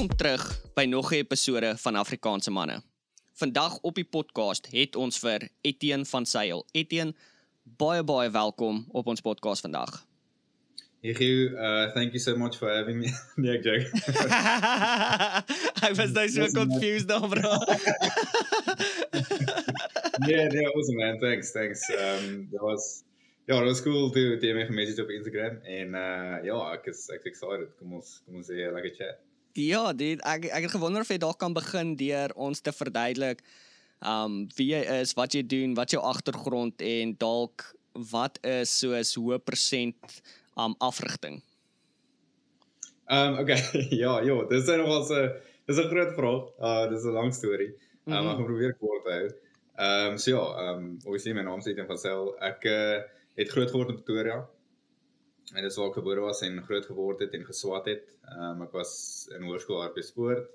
Welkom terug by nog 'n episode van Afrikaanse manne. Vandag op die podcast het ons vir Etienne van Sail. Etienne, baie baie welkom op ons podcast vandag. Hugh, uh thank you so much for having me. nee, ek joke. I was nou so confused nou, bro. nee, nee, awesome man. Thanks, thanks. Um that was ja, dat was cool to to my message op Instagram en uh ja, ek is ek is excited. Kom ons kom ons hê lekker chat. Ja, dit ek ek het gewonder of jy dalk kan begin deur ons te verduidelik um wie jy is, wat jy doen, wat jou agtergrond en dalk wat is soos hoe persent um afrigting. Um okay, ja, ja, dis nou nog so dis 'n groot vraag. Uh dis 'n lang storie. Um mm -hmm. ek gaan probeer kort hou. Um so ja, um obviously my naam is Etienne van Sail. Ek uh het groot geword in Pretoria. En dis waar ek gebore was en groot geword het en geswat het. Ehm um, ek was in hoërskool RP sport.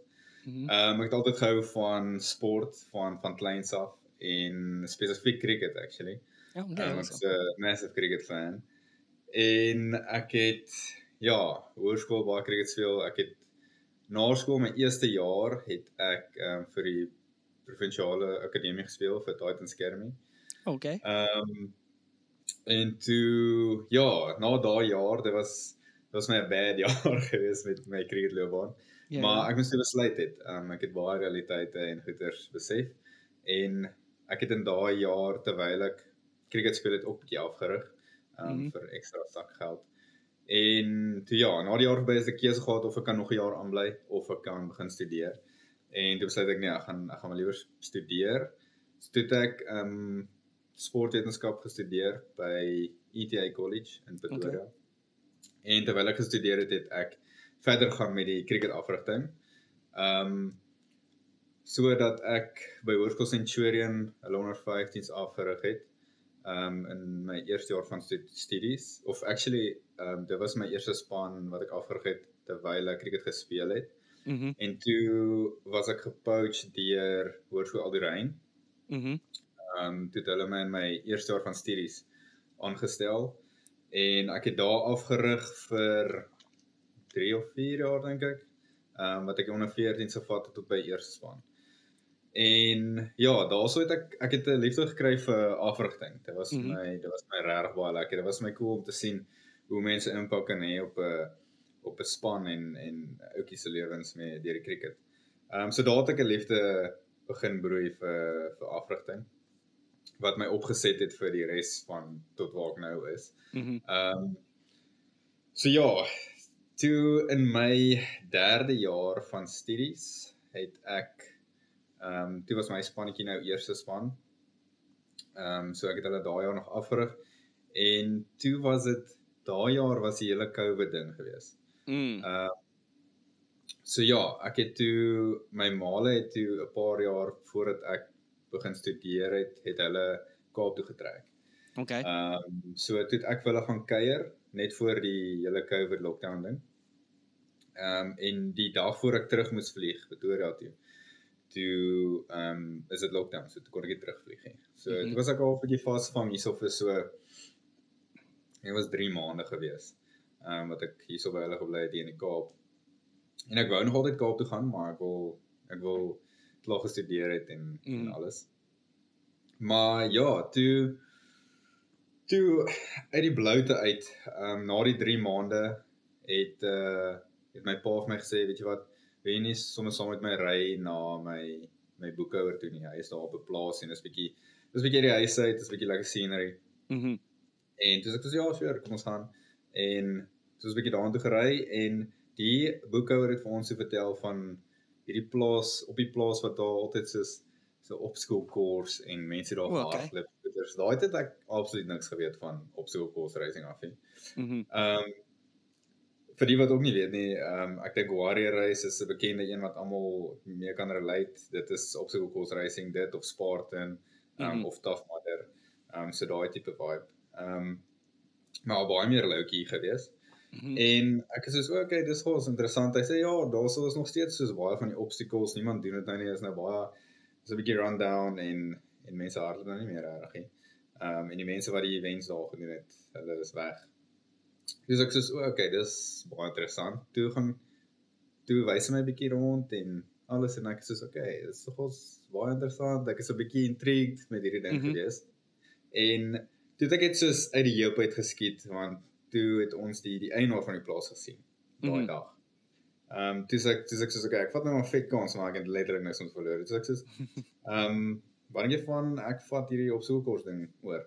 Mhm. Ehm um, ek het altyd gehou van sport van van kleins af en spesifiek cricket actually. Ja, nee, um, ek is 'n massive cricket fan. En ek het ja, hoërskool baie cricket speel. Ek het na skool my eerste jaar het ek ehm um, vir die provinsiale akademie gespeel vir Titans Academy. Okay. Ehm um, En toe ja, na daai jaar, dit was dit was my 'n bad jaar gewees met my cricketloopbaan. Yeah. Ja. Maar ek moes besluit het, um, ek het baie realiteite en goeters besef en ek het in daai jaar terwyl ek cricket speel het op bietjie afgerig um, mm -hmm. vir ekstra sak geld. En toe ja, na die jaar verby is ek keuse gehad of ek kan nog 'n jaar aanbly of ek kan begin studeer. En toe besluit ek nee, ek gaan ek gaan maar liewer studeer. So toe ek ehm um, sportwetenskap gestudeer by ETA College in Pretoria. Okay. En terwyl ek gestudeer het, het ek verder gaan met die cricket afrigting. Ehm um, sodat ek by Hoërskool Centurion hulle onder 15s afgerig het. Um, in my eerste jaar van studies of actually um, dit was my eerste span wat ek afgerig het terwyl ek cricket gespeel het. Mhm. Mm en toe was ek gepoach deur Hoërskool Alderein. Mhm. Mm ehm um, toe het hulle my in my eerste jaar van studies aangestel en ek het daar afgerig vir 3 of 4 jaar dink ek. Ehm um, wat ek onder 14 se vat tot by eerste span. En ja, daaroor het ek ek het 'n liefde gekry vir afrigting. Dit was mm -hmm. my dit was my regtig baie lekker. Dit was my cool om te sien hoe mense impak kan hê op 'n op 'n span en en ouetjie se lewens met deur die cricket. Ehm um, so daar het ek 'n liefde begin broei vir vir afrigting wat my opgeset het vir die res van tot waar ek nou is. Mhm. Ehm um, So ja, toe in my 3de jaar van studies het ek ehm um, toe was my spannetjie nou eerste span. Ehm um, so ek het hulle daai jaar nog afgerig en toe was dit daai jaar was die hele COVID ding gewees. Mm. Uh, So ja, ek het toe my maale het toe 'n paar jaar voordat ek begin studeer het, het hulle Kaap toe getrek. Okay. Ehm um, so toe ek vir hulle gaan kuier net voor die hele COVID lockdown ding. Ehm um, en die dag voor ek terug moes vlieg Pretoria toe. Toe ehm um, is dit lockdown, so toe kon ek nie terugvlieg nie. So mm -hmm. dit was ek al 'n bietjie vasvang hierso vir so dit was 3 maande gewees. Ehm um, wat ek hierso by hulle gebly het hier in die Kaap. En ek wou nog altyd Kaap toe gaan, maar ek wil ek wil klaar gestudeer het en, mm. en alles. Maar ja, toe toe uit die bloute uit, ehm um, na die 3 maande het uh het my pa vir my gesê, weet jy wat, wil jy nie sommer saam met my ry na my my boekhouer toe nie. Hy is daar op 'n plaas en is bietjie dis bietjie die huis uit, dis bietjie lekker scenery. Mhm. Mm en toe sê ek dis ja, sure, kom ons gaan. En so 'n bietjie daartoe gery en die boekhouer het vir ons so vertel van hierdie plaas op die plaas wat daar altyd soos so opskoolkoers en mense daar gehardloop. Okay. Dus daai het ek absoluut niks geweet van opskoolkoers racing af nie. Mhm. Mm ehm um, vir die wat ook nie weet nie, ehm um, ek dink Warrior Race is 'n bekende een wat almal mee kan relate. Dit is opskoolkoers racing dit of Spartan ehm um, mm -hmm. of Tough Mudder. Ehm um, so daai tipe vibe. Ehm um, maar baie meer loukie -hmm. En ek is so okay, dis gous interessant. Hy sê ja, daar sou is nog steeds soos baie van die obstacles. Niemand doen dit nou nie. Is nou baie is 'n bietjie rundown en en mense hardloop nou nie meer reg nie. Ehm um, en die mense wat die events daar gedoen het, hulle is weg. Dis ek sê so okay, dis baie interessant. Toe gaan toe wys hy my 'n bietjie rond en alles en ek sê soos okay, dit is nogals baie interessant. Ek is 'n bietjie intrigued met hierdie ding mm -hmm. gewees. En toe het ek dit soos uit die heup uit geskiet want toe het ons die die eienaar van die plaas gesien daai mm -hmm. dag. Ehm um, dis ek dis ek sê okay, ek vat nou 'n vet kans maar ek het letterlik niks ons verloor. Dis ek sê ehm um, wanneer jy van ek vat hierdie opsoekers ding oor.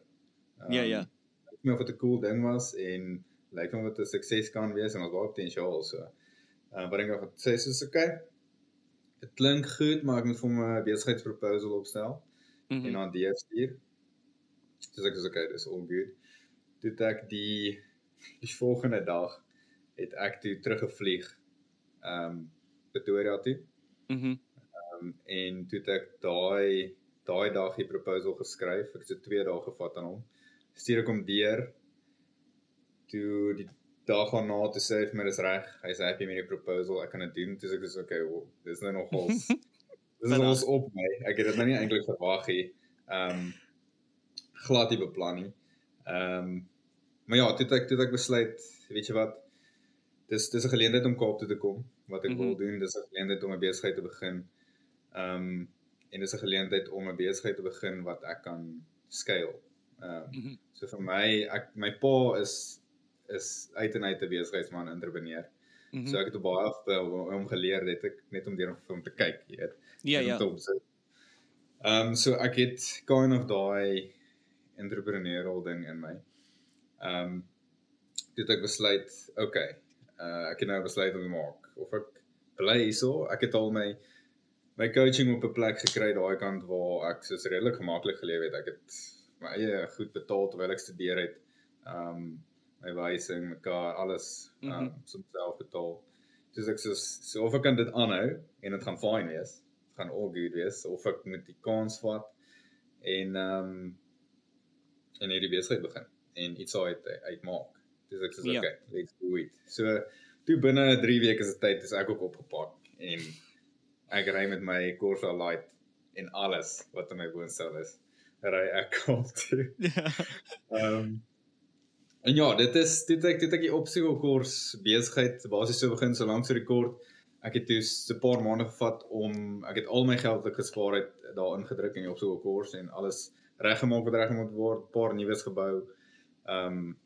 Um, ja ja. Ek weet dit 'n cool ding was en lyk like, of dit 'n sukses kan wees en ons baie potensiaal so. Ehm uh, wat dink ek wat sê soos okay. Dit klink goed, maar ek moet vir my besigheidsproposal opstel mm -hmm. en dan die stuur. Dis ek sê okay, dis all good. Dit ek die die volgende dag het ek toe teruggevlieg ehm um, Pretoria toe. Mhm. Mm ehm um, en toe het ek daai daai dag die proposal geskryf. Ek het so 2 dae gevat aan hom. Stuur ek hom deur. Toe die dag daarna te sê vir my dis reg. Hy's happy met die proposal. Ek kan dit doen. Dis ek is okay. Well, dis nou nog ons. dis is ons op my. Ek het dit nou nie eintlik verwag nie. Ehm um, glad nie beplan nie. Ehm um, maar ja, toe ek toe ek besluit, weet jy wat? dis dis 'n geleentheid om Kaap toe te kom wat ek mm -hmm. wil doen dis 'n geleentheid om 'n besigheid te begin. Ehm um, en dis 'n geleentheid om 'n besigheid te begin wat ek kan scale. Ehm um, mm -hmm. so vir my ek my pa is is uit en uit 'n besigheidsman entrepreneur. Mm -hmm. So ek het baie af om geleer het ek net om deur om te kyk, jy weet. Ja ja. Ehm um, so ek het kind of daai entrepreneurial ding in my. Ehm um, dit ek besluit, okay, uh, ek het nou besluit om te maak of ek bly hierso. Ek het al my my coaching op 'n plek gekry daai kant waar ek soos redelik gemaklik geleef het. Ek het my eie goed betaal terwyl ek studeer het. Um my wysing, my kar, alles um mm -hmm. soms self betaal. Dis ek soos so of ek kan dit aanhou en dit gaan fyn wees. Dit gaan all good wees of ek moet die kans vat en um en hierdie besigheid begin en iets uit uitmaak. Dis ek sê ja. okay, let's do it. So toe binne 3 weke se tyd is ek ook opgepak en ek ry met my Corsa Light en alles wat in my woonstel is. Ry ek kom toe. Ja. Ehm En ja, dit is dit ek dit ek die opsikel kurs besigheid basies so begin so lank so rekord. Ek het dus 'n paar maande gevat om ek het al my geld wat ek gespaar het daarin gedruk in die opsikel kurs en alles reggemaak wat reg moet word, paar nuus gebou. Ehm um,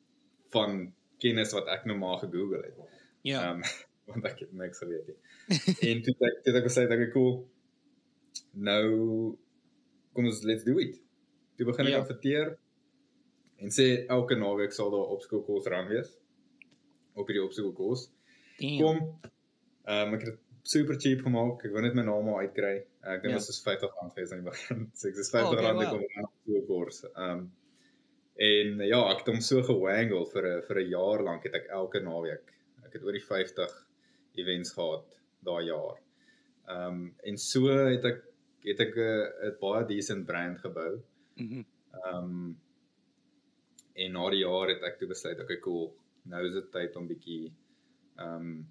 van kennis wat ek nou maar gegoogel het. Ja. Ehm um, want ek het niks geweet nie. en toe ek toe ek gesê dat ek cool. Nou kom ons let's do it. Toe begin ek ja. adverteer en sê elke naweek sal daar opskoolkos ran wees. Op hierdie opskoolkos. Kom. Ehm um, ek het super cheap gemaak. Ek wou net my naam al uitkry. Ek dink dit ja. was R50 gewees aan die begin. So ek sê R50 oh, okay, wow. kom aan die kurs. Ehm um, En ja, ek het hom so gewangle vir 'n vir 'n jaar lank het ek elke naweek. Ek het oor die 50 events gehad daai jaar. Ehm um, en so het ek het ek 'n 'n baie decent brand gebou. Mhm. Mm ehm um, en na die jaar het ek toe besluit, okay, cool. Nou is dit tyd om bietjie ehm um,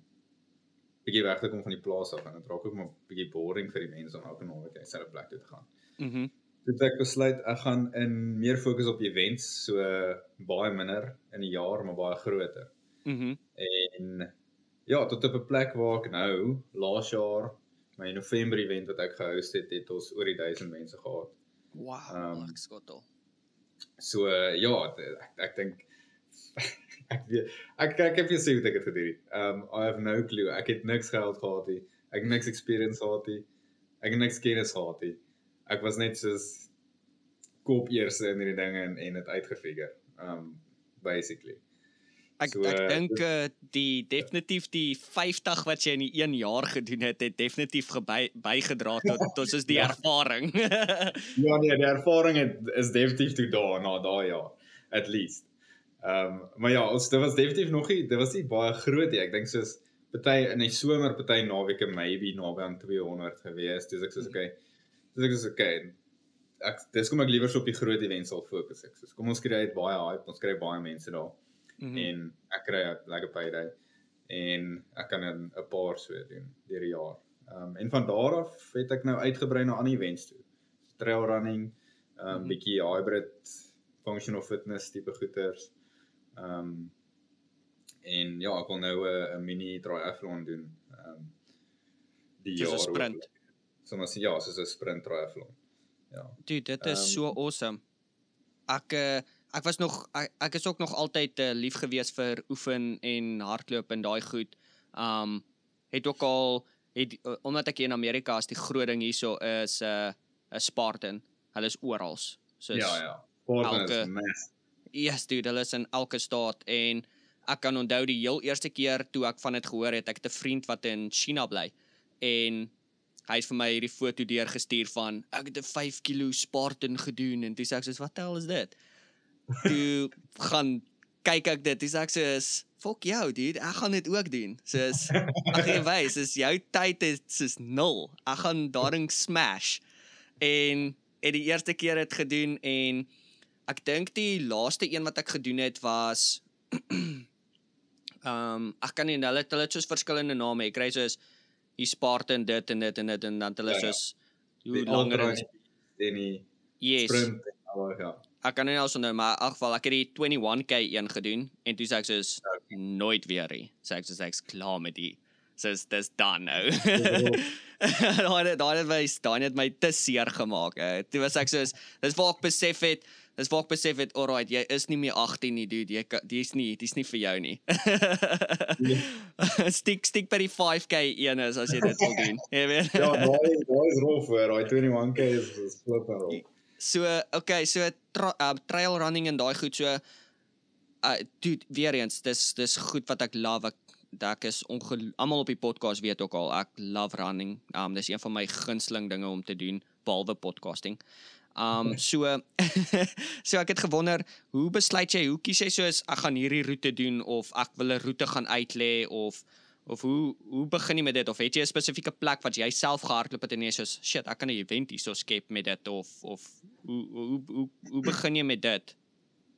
bietjie weg te kom van die plaas af en dit raak ook maar bietjie boring vir die mense om elke naweek net selfe plek toe te gaan. Mhm. Mm Dit ek besluit ek gaan in meer fokus op events, so baie minder in 'n jaar, maar baie groter. Mhm. Mm en ja, tot op 'n plek waar ek nou laas jaar my November event wat ek gehou het, het ons oor die 1000 mense gehad. Wow, um, ek skottel. So ja, ek ek dink ek weet ek ek heb gesien hoe ek dit gedoen het. Um I have no clue. Ek het niks geld gehad nie. Ek het niks experience gehad nie. Ek het niks kennis gehad nie ek was net soos kop eers in hierdie dinge en en dit uitgefigure. Um basically. Ek so, ek uh, dink uh, die definitief die 50 wat jy in die 1 jaar gedoen het, het definitief geby, bygedra tot tot soos die ja. ervaring. ja nee, die ervaring het is definitief toe daar na daai jaar at least. Ehm um, maar ja, ons dit was definitief nog nie, dit was nie baie groot nie. Ek dink soos party in die somer, party naweke maybe naby aan 200 gewees. Dis ek soos okay. Mm -hmm dis ek is okay. Ek dis kom ek liewer so op die groot events sal fokus ek. So kom ons kry uit baie hype, ons kry baie mense daar. Mm -hmm. En ek kry 'n lekker payday en ek kan 'n 'n paar so doen deur die jaar. Ehm um, en van daar af het ek nou uitgebrei na ander events toe. Trail running, ehm um, mm -hmm. bietjie hybrid functional fitness tipe goeters. Ehm um, en ja, ek wil nou 'n mini triathlon doen. Ehm um, die Soos 'n jaar sprint. oorleef. So maar ja, soos 'n sprint triathlon. Ja. Dude, dit is Ehm, so awesome. Ek uh, ek was nog ek, ek is ook nog altyd uh, lief gewees vir oefen en hardloop en daai goed. Um het ook al het uh, omdat ek hier in Amerika is, die groot ding hierso is 'n uh, 'n Spartan. Hulle is oral. So ja, ja. Spartan elke- is. Yes, dude, hulle is in elke staat en ek kan onthou die heel eerste keer toe ek van dit gehoor het, ek het 'n vriend wat in China bly en hy het vir my hierdie foto deurgestuur van ek het 'n 5 kg Spartan gedoen en toe sê ek soos wat tel is dit? Toe gaan kyk ek dit, sê ek soos fuck jou dude, ek gaan dit ook doen. Soos ag jy wys, is jou tyd is soos 0. Ek gaan daarin smash. En het die eerste keer dit gedoen en ek dink die laaste een wat ek gedoen het was ehm um, ek kan nie hulle het- hulle het soos verskillende name. Ek kry soos die Spartan dit en dit en dit en dan het hulle Ja, ja. soos hoe Die langer is. en die Yes. sprint en al ja. Ek kan nie nou sonder maar in elk geval ek het die 21k een gedoen en toe sê ek soos Okay. nooit weer nie. Sê ek soos ek's klaar met die. Soos dis done nou. daai daai het my daai het my te seer gemaak. eh. Toe was ek soos dis waar ek besef het Dis waar ek besef het, alright, jy is nie meer 18 nie, dude. Jy dis nie, dis nie vir jou nie. stiek stiek by die 5k een is as jy dit wil doen. Jy weet. Ja, daai daai is rof hoor. Daai 21k is is flip en rof. So, okay, so tra uh, trail running en daai goed so uh dude, weer eens, dis dis goed wat ek love. Ek ek is almal op die podcast weet ook al ek love running. Um dis een van my gunsteling dinge om te doen behalwe podcasting. Um so so ek het gewonder, hoe besluit jy, hoe kies jy soos ek gaan hierdie roete doen of ek wil 'n roete gaan uitlê of of hoe hoe begin jy met dit of het jy 'n spesifieke plek wat jy self gehardloop het en jy soos shit, ek kan 'n event hierso skep met dit of of hoe hoe hoe, hoe begin jy met dit?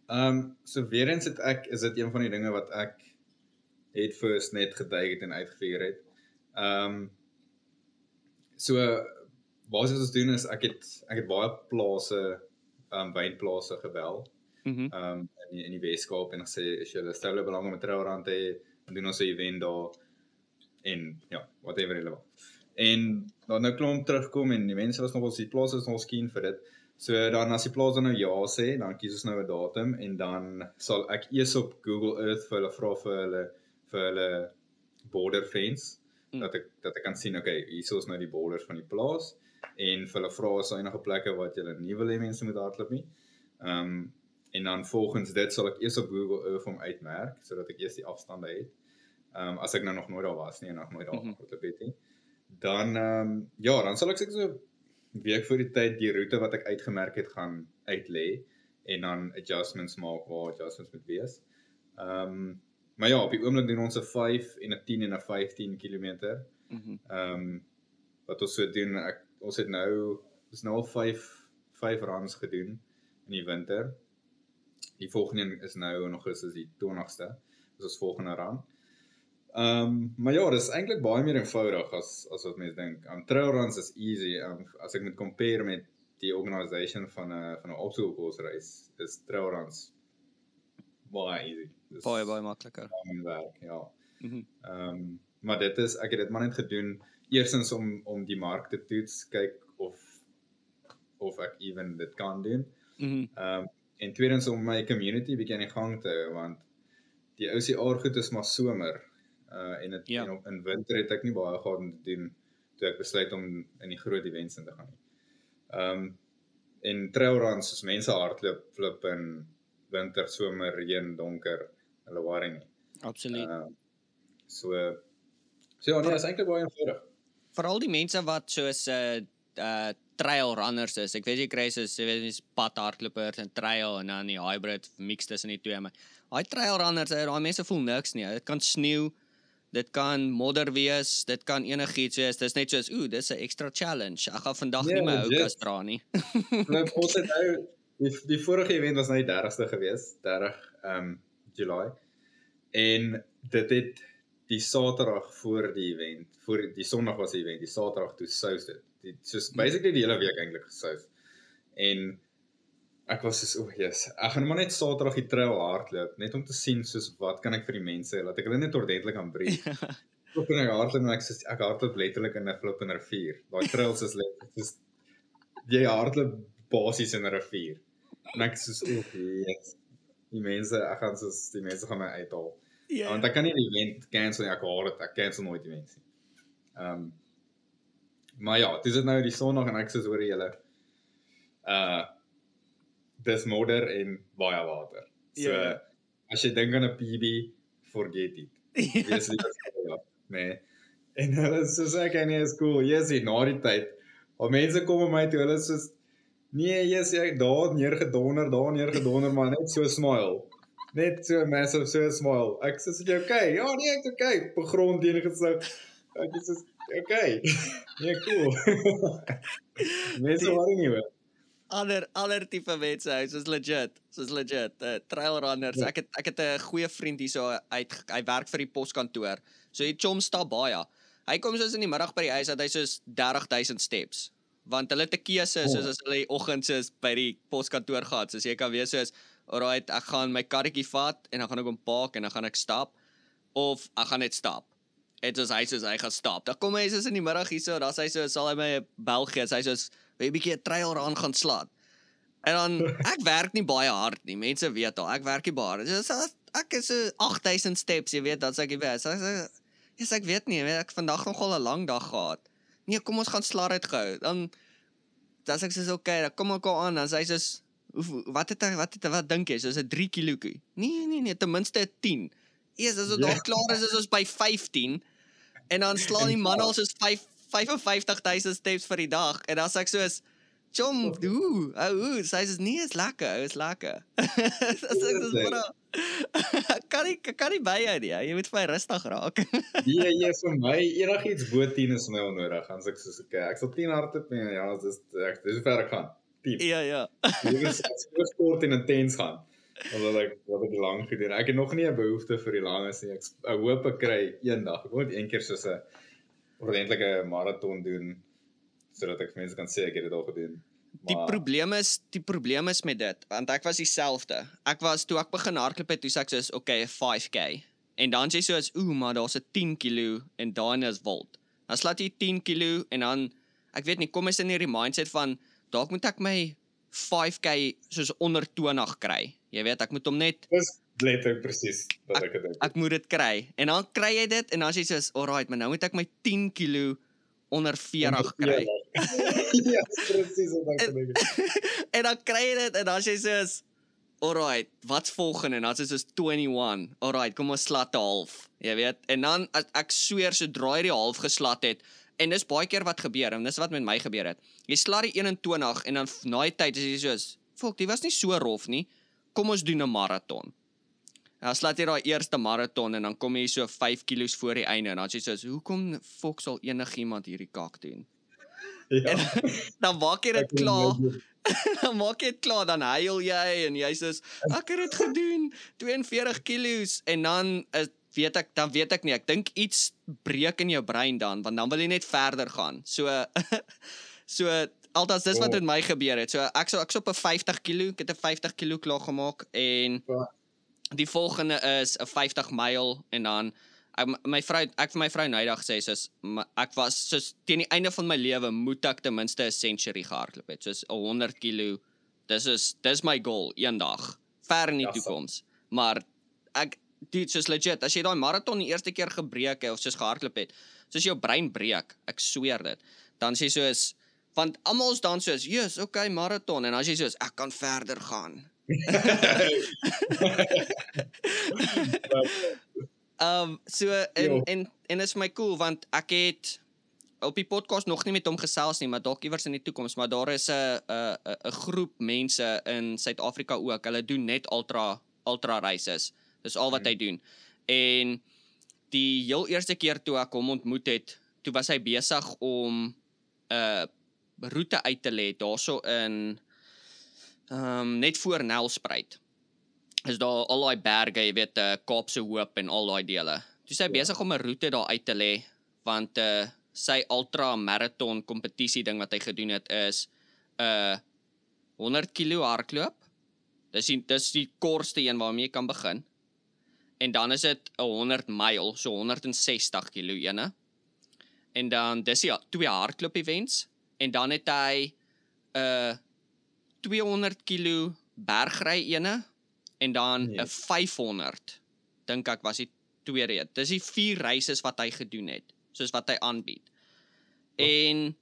Um, so weer eens het ek is dit een van die dinge wat ek het first net geduik het en uitgevier het. Um, so basies wat ons doen is ek het ek het baie plase um, wynplase gebel Mhm. ehm um, in die, in die Weskaap en gesê as jy stel belang om 'n trouerand te hê, doen ons 'n event daar en ja, whatever wil. En dan nou klomp terugkom en die mense was nogal die plase is nogal skien vir dit. So dan as die plaas dan nou ja sê, dan kies ons nou 'n datum en dan sal ek eers op Google Earth vir hulle vra vir hulle vir hulle border fence Mm. dat ek dat ek kan sien okay, hier is nou die borders van die plaas en vir hulle vra daar enige plekke wat julle nie wil hê mense moet hardloop nie. Ehm um, en dan volgens dit sal ek eers op Google Earth hom uitmerk sodat ek eers die afstande het. Ehm um, as ek nou nog nooit daar was nie en nog nooit daar Mhm. gehardloop het nie. Dan ehm um, ja, dan sal ek seker so week voor die tyd die roete wat ek uitgemerk het gaan uitlê en dan adjustments maak waar adjustments moet wees. Ehm um, maar ja, op die oomblik doen ons 'n 5 en 'n 10 en 'n 15 km. Mhm. Ehm um, wat ons so doen, ek ons het nou ons nou al 5 5 runs gedoen in die winter. Die volgende is nou in Augustus die 20ste. Dis ons volgende run. Ehm um, maar ja, dis eintlik baie meer eenvoudig as as wat mense dink. Um trail runs is easy. Um as ek moet compare met die organisation van 'n van 'n opsoekbosreis, is trail runs baie easy. Dis Baie baie makliker. baie werk, ja. Mhm. Ehm um, maar dit is ek het dit maar net gedoen eersins om om die mark te toets, kyk of of ek ewen dit kan doen. Mhm. Ehm um, en tweedens om my community bietjie aan die gang te hou want die OCR goed is maar somer. Uh en dit Ja. en in winter het ek nie baie gehad om te doen toe ek besluit om in die groot events in te gaan nie. Ehm um, en trail runs soos mense hardloop, flip in winter, somer, reën, donker, hulle worry nie. Absoluut. Uh, so so ja, nee, is eintlik baie eenvoudig. Veral die mense wat soos 'n uh, uh trail runners is. Ek weet jy kry soos jy weet dis pad hardlopers en trail en dan die hybrid mix tussen die twee, maar daai trail runners, uh, daai mense voel niks nie. Dit kan sneeu, dit kan modder wees, dit kan enigiets wees. Dis net soos, ooh, dis 'n extra challenge. Ek gaan vandag Nee, nie my legit. houkas dra nie. Nou ons het nou die, die vorige event was nou die 30ste gewees, 30 ehm um, July. En dit het die Saterdag voor die event, voor die Sondag was die event, die Saterdag toe sous dit. Die soos basically die hele week eintlik gesous. En ek was soos o, oh, yes, ek gaan maar net Saterdag die trail hardloop net om te sien soos wat kan ek vir die mense laat ek hulle net ordentlik aan brief. Ek het hardloop en ek sê ek hardloop letterlik in 'n flippende rivier. Daai trails is letterlik soos jy hardloop basies in 'n rivier. En ek sê so, yes. Die mense, ek gaan soos die mense gaan my uithaal. Ja. Want ek kan nie die event cancel nie. Ek haat dit. Ek cancel nooit events nie. Ehm um, Maar ja, dis dit nou die Sondag en ek sê oor julle. Uh dis modder en baie water. So ja. as jy dink aan 'n PB, forget it. Dis nie ja, nee. En hulle sê so ek en is cool. Yes, na die tyd. Al mense kom op my toe, hulle sê nee, yes, ek daar neergedonder, daar neergedonder, maar net so smile. Net so massive so smile. Ek sê jy okay? Ja, nee, ek's okay. Op grond teen gesig. Ek sê okay. Nee, cool. Mense worry nie hoor ander ander tipe mense hy is legit soos legit uh, trail runners ja. ek het ek het 'n goeie vriend hierso uit hy werk vir die poskantoor so hy chom stap baie hy kom soos in die middag by die huis dat hy soos 30000 steps want hulle te keuse soos oh. as hulle die oggend soos by die poskantoor gaan soos jy kan weet soos alright ek gaan my karretjie vat en dan gaan ek hom park en dan gaan ek stap of ek gaan net stap dit is hy soos hy gaan stap dan kom hy soos in die middag hierso dan sê hy so sal hy my België sê hy soos 'n bietjie 'n trail run gaan slaan. En dan ek werk nie baie hard nie. Mense weet al, ek werk nie baie. Dis ek is so 8000 steps, jy weet, dat ek weet. So ek sê ek weet nie, weet, ek vandag nogal 'n lang dag gehad. Nee, kom ons gaan slaar uit gehou. Dan dan sê ek sê okay, dan kom ek aan, dan sê hy sê wat het hy wat het wat dink jy? So is dit 3 kg. Nee, nee, nee, ten minste 10. Eers as dit ja. klaar is, is ons by 15. En dan slaan die man al soos 5 55000 steps vir die dag en dan sê ek soos Chom, du, ou, sê dit nie is lekker, is lekker. Dis ek dis bra. kan ek kan nie by jou nie. Jy moet vir my rustig raak. Nee, jy vir my enigiets bo 10 is my onnodig. Gaan ek soos ek ek sal 10 hardloop en ja, dis ek dis ver ek gaan. 10. Ja, ja. Jy moet so kort en intens gaan. Want ek wat ek lank gedoen. Ek het nog nie 'n behoefte vir die langes nie. Ek, ek hoop ek kry eendag. Ek moet eendag soos 'n ordentlike maraton doen sodat ek mense kan sê ek het dit al gedoen. Maar... Die probleem is, die probleem is met dit, want ek was dieselfde. Ek was toe ek begin hardloop het, toe sê ek soos, okay, 5k. En dan sê jy soos, ooh, maar daar's 'n 10 kg en dan is volt. Dan slaat jy 10 kg en dan ek weet nie, kom is in hierdie mindset van dalk moet ek my 5k soos onder 20 kry. Jy weet, ek moet hom net Dis letterlik presies wat ek gedink het. Ek moet dit kry. En dan kry jy dit en dan sê jy soos, "Alright, maar nou moet ek my 10 kg onder 40 kry." ja, presies wat ek het. en dan kry jy dit en dan sê jy soos, "Alright, wat's volgende?" En dan sê jy soos 21. Alright, kom ons slat 'n half. Jy weet. En dan as ek sweer so draai die half geslat het en dis baie keer wat gebeur en dis wat met my gebeur het. Jy slat die 21 en dan na die tyd is jy soos, "Fok, dit was nie so rof nie." Kom ons doen 'n maraton. Ja, slaat jy daai eerste maraton en dan kom jy so 5 kg voor die einde en dan sê jy so, "Hoekom fok sal enigiemand hierdie kak doen?" Ja. En, dan maak jy dit klaar. dan maak jy dit klaar dan huil jy en jy sê, "Ek het dit gedoen, 42 kg." En dan is weet ek dan weet ek nie, ek dink iets breek in jou brein dan, want dan wil jy net verder gaan. So so altes dis wat met my gebeur het. So ek so ek's op 'n 50 kg, ek het 'n 50 kg klaar gemaak en ja. die volgende is 'n 50 myl en dan ek, my vrou ek vir my vrou Nydag sê soos ek was soos teen die einde van my lewe moet ek ten minste 'n century gehardloop het. Soos 'n 100 kg dis is dis my goal eendag. Ver in die ja, toekoms maar ek dit soos legit as jy daai maraton die eerste keer gebreek het of soos gehardloop het soos jou brein breek ek sweer dit dan sê soos want almal is dan soos yes okay maraton en as jy soos ek kan verder gaan um so en en en is my cool want ek het op die podcast nog nie met hom gesels nie, maar dalk iewers in die toekoms, maar daar is 'n 'n 'n groep mense in Suid-Afrika ook. Hulle doen net ultra ultra reise. Dis al wat hy doen. En die heel eerste keer toe ek hom ontmoet het, toe was hy besig om 'n uh, roete uit te lê daarso in ehm um, net voor Nelspruit. Is daar al daai berge, jy weet, uh, Kaapse Hoop en al daai dele. Toe sy ja. besig om 'n roete daar uit te lê want uh sy ultra marathon kompetisie ding wat hy gedoen het is 'n uh, 100 km hardloop. Dis die dis die kortste een waarmee jy kan begin. En dan is dit 'n 100 myl, so 160 km ene. En dan dis ja, twee hardloop events en dan het hy 'n uh, 200 km bergry ene en dan 'n Nee. 500 dink ek was die tweede. een. Dis die vier reisses wat hy gedoen het, soos wat hy aanbied. En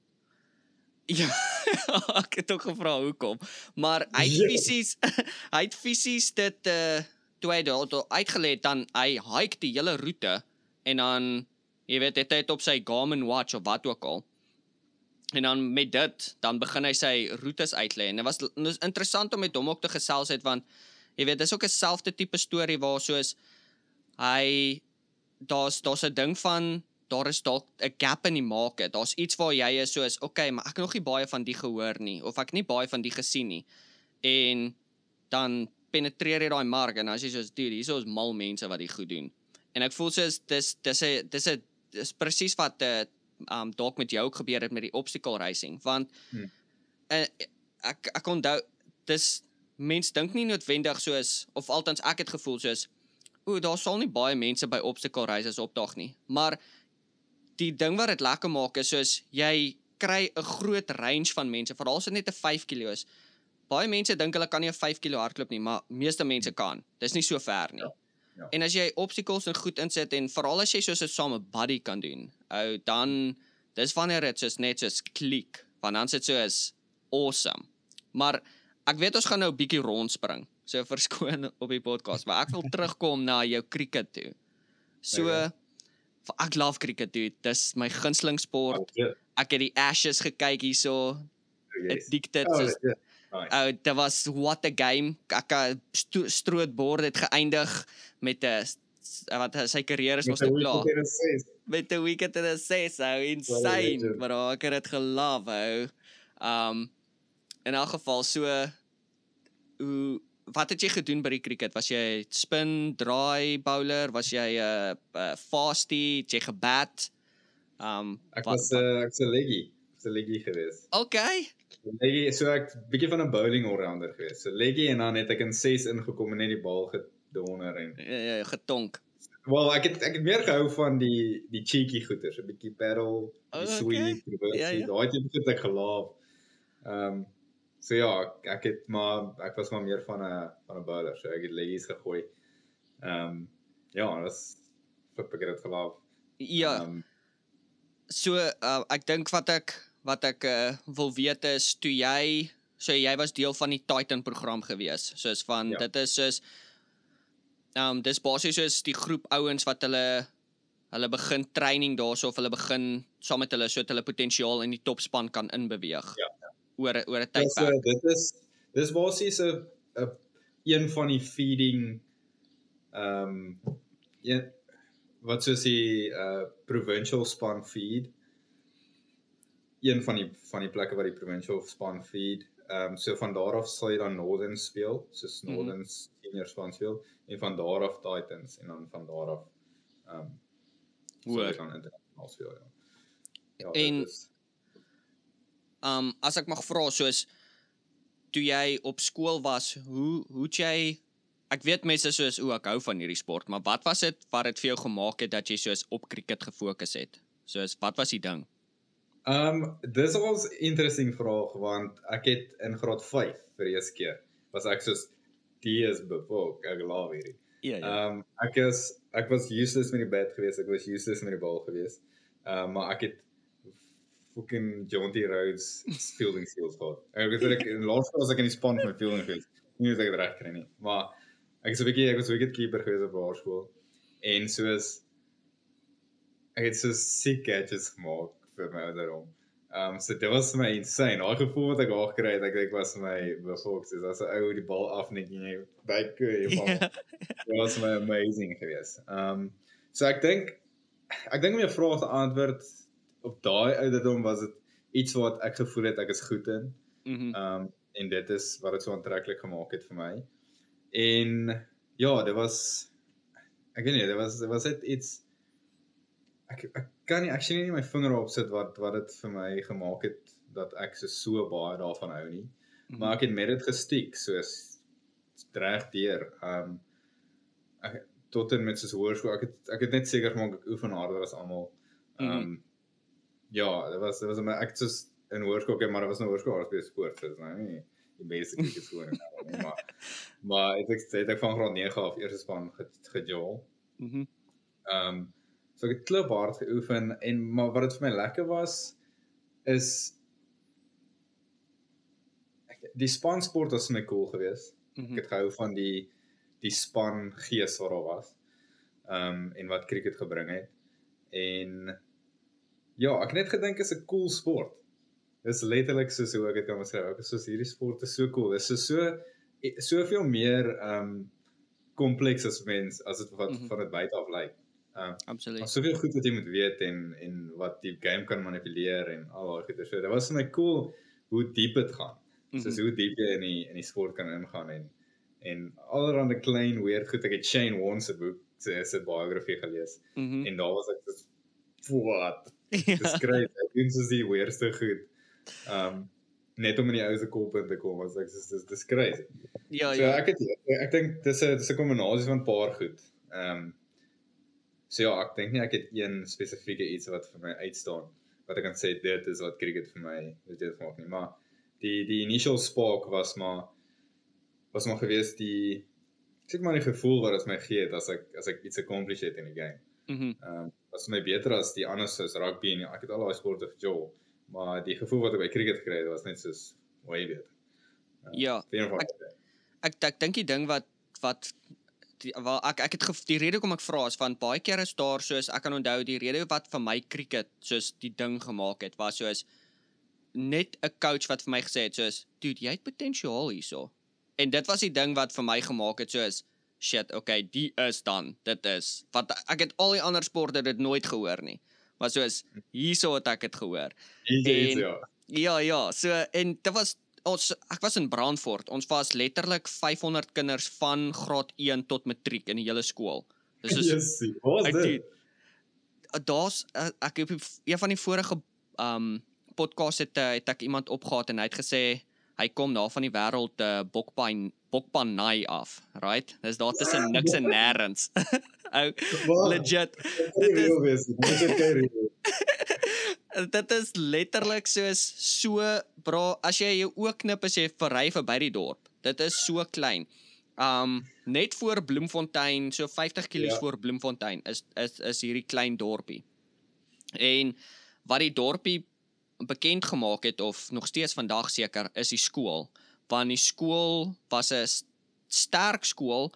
ja, ek het ook gevra hoekom, maar hy het fisies hy het fisies dit uh toe hy daar uitgelê het dan hy hike die hele roete en dan jy weet het hy dit op sy Garmin watch of wat ook al. En dan met dit dan begin hy sy roetes uitlê en dit was dit was interessant om met hom ook te gesels het want jy weet dis ook 'n selfde tipe storie waar soos hy daar's daar's 'n ding van daar is dalk 'n gap in die market. Daar's iets waar jy is soos, okay, maar ek het nog nie baie van die gehoor nie of ek het nie baie van die gesien nie. En dan penetreer jy daai mark en as jy soos, dude, hier is mal mense wat dit goed doen. En ek voel soos dis dis 'n dis 'n dis presies wat 'n uh, um dalk met jou ook gebeur het met die obstacle racing want Hmm. uh, ek ek onthou dis mense dink nie noodwendig soos of althans ek het gevoel soos o, daar sal nie baie mense by obstacle races opdag nie. Maar die ding wat dit lekker maak is soos jy kry 'n groot range van mense, veral as dit net 'n 5 kg is. Baie mense dink hulle kan nie 'n 5 kg hardloop nie, maar meeste mense kan. Dis nie so ver nie. Ja, ja. En as jy obstacles en goed insit en veral as jy soos 'n same buddy kan doen, ou dan dis wanneer dit soos net soos klik, want dan sit so is awesome. Maar ek weet ons gaan nou 'n bietjie rondspring. So verskoon op die podcast, maar ek wil terugkom na jou cricket toe. So Okay. okay. ek love cricket dude. Dis my gunsteling sport. Oh, ja. Ek het die Ashes gekyk hierso. Yes. Addicted Oh, soos ja. Nice. ou dit was what a game. Ek sto- strootbord het geëindig met 'n wat sy karier is mos nou klaar. Met 'n wicket en 'n ses, ou insane, bro. Ek het dit gelove, ou. Um in elk geval so hoe wat het jy gedoen by die cricket? Was jy spin, draai bowler? Was jy 'n uh, uh, fastie? Het jy gebat? Um Ek wat- was 'n uh, ek's 'n leggy. Ek's 'n leggy geweest. Okay. Leggy, so ek bietjie van 'n bowling allrounder geweest. So leggy en dan het ek in 6 ingekom en net die bal gedonder en Uh, getonk. Wel, ek het ek het meer gehou van die die cheeky goeters, 'n bietjie paddle, die Oh, sweep, die Ja, ja. daai tipe goed ek gelaaf. Ehm um, so ja, ek, het maar ek was maar meer van 'n van 'n bowler, so ek het leggies gegooi. Ehm um, ja, dit was ek het dit gelaaf. Ja. Ehm, So uh, ek dink wat ek wat ek uh, wil weet is toe jy so jy was deel van die Titan program gewees. Soos van Ja. dit is soos ehm um, dis basies soos die groep ouens wat hulle hulle begin training daarso of hulle begin saam met hulle sodat hulle potensiaal in die topspan kan inbeweeg. Ja, Oor oor 'n tydperk. uh, dit is dis basies 'n 'n een van die feeding ehm um, een wat soos die uh provincial span feed. Een van die van die plekke waar die provincial span feed. Ehm um, so van daar af sal jy dan Northern speel, soos Mhm. Northern senior span speel en van daar af Titans en dan van daar af ehm um, Hoor. jy dan internasionaal speel ja. Ja, En- is Um as ek mag vra soos toe jy op skool was, hoe hoe jy ek weet mense soos o, ek hou van hierdie sport, maar wat was dit wat dit vir jou gemaak het dat jy soos op cricket gefokus het? Soos wat was die ding? Ehm um, dis was 'n interesting vraag want ek het in graad 5 vir die eerste keer was ek soos die is bevok ek love hierdie. Ja Ehm um, ek is ek was useless met die bat geweest, ek was useless met die bal geweest. Ehm um, maar ek het fucking Jonty Rhodes fielding skills gehad. Ek het ek in laaste was ek in die span van fielding geweest. Nie weet ek reg kry nie, maar ek is 'n bietjie ek was wicket keeper geweest op laerskool en soos ek het so sick catches gemaak vir my ouderdom. Um so dit was vir my insane. Daai gevoel wat ek daar gekry het, ek dink was vir my bevolk soos as 'n ou die bal afnik en jy by jy bal. Ja. Dit was my amazing geweest. Um so ek dink ek dink om jou vraag te antwoord op daai ouderdom was dit iets wat ek gevoel het ek is goed in. Mhm. Um en dit is wat dit so aantreklik gemaak het vir my. En ja, dit was ek weet nie, dit was dit was net iets ek ek kan nie actually nie my vinger op sit wat wat dit vir my gemaak het dat ek so so baie daarvan hou nie. Mhm. Maar ek het met dit gestiek soos reg deur. Um ek tot en met soos hoërskool. Ek het ek het net seker gemaak ek oefen harder as almal. Um, mm -hmm. ja, dit was dit was my ek soos in hoërskool okay, maar dit was nou hoërskool by sport, so nou nie die basically het gewoon nie, maar maar ek het ek het van graad 9 af eerste span gejol. Mhm. Ehm um, so ek het klop hard geoefen en maar wat dit vir my lekker was is die span sport was my cool geweest. Mm -hmm. Ek het gehou van die die span gees wat daar was. Ehm um, en wat cricket gebring het. En ja, ek het net gedink is 'n cool sport. Dis letterlik soos hoe ek dit kan beskryf. Ek is soos hierdie sport is so cool. Dit is so so soveel meer ehm um, kompleks as mens as dit wat mm -hmm. van dit buite af lyk. Um, absoluut. Maar soveel goed wat jy moet weet en en wat die game kan manipuleer en al daai goeie so. Dit was vir my cool hoe diep dit gaan. Mm -hmm. Soos hoe diep jy in die in die sport kan ingaan en en allerhande klein weird goed. Ek het Shane Warne se boek se se biografie gelees mm -hmm. en daar was ek so wat. Dis great. Ek dink soos die weirdste goed. Um net om in die ou se kop in te kom as ek dis dis dis crazy. Ja so, ja. Ek het ek dink dis 'n dis 'n kombinasie van 'n paar goed. Um so ja, ek dink nie ek het een spesifieke iets wat vir my uitstaan wat ek kan sê dit is wat cricket vir my dit maak nie, maar die die initial spark was maar was maar gewees die ek sê maar die gevoel wat dit my gee het as ek as ek iets accomplish het in die game. Mhm. Mm ehm um, was my beter as die ander soos rugby en ek het al daai sporte gejol, maar die gevoel wat ek by cricket gekry het was net soos way beter. Uh, ja. Ek ek, ek dink die ding wat wat die wel ek ek het die rede kom ek vra is van baie keer is daar soos ek kan onthou die rede wat vir my cricket soos die ding gemaak het was soos net 'n coach wat vir my gesê het soos dude jy het potensiaal hierso. En dit was die ding wat vir my gemaak het soos shit okay die is dan dit is. Want ek het al die ander sporte dit nooit gehoor nie maar soos hierso het ek dit gehoor. En, ja. ja ja so en dit was ons ek was in Brandfort ons was letterlik 500 kinders van graad 1 tot matriek in die hele skool. Dis is yes, wat is dit? daar's ek het een van die vorige um podcast het uh, het ek iemand opgehaat en hy het gesê hy kom daar van die wêreld uh, eh, Bokpan Bokpan Nai af, right? Dis daar tussen niks en nêrens. Ou legit. Dit is Dit is letterlik soos so bra as jy jou oë knip as jy verry verby die dorp. Dit is so klein. Um net voor Bloemfontein, so 50 km ja. voor Bloemfontein is is is hierdie klein dorpie. En wat die dorpie bekend gemaak het of nog steeds vandag seker is die skool want die skool was 'n sterk skool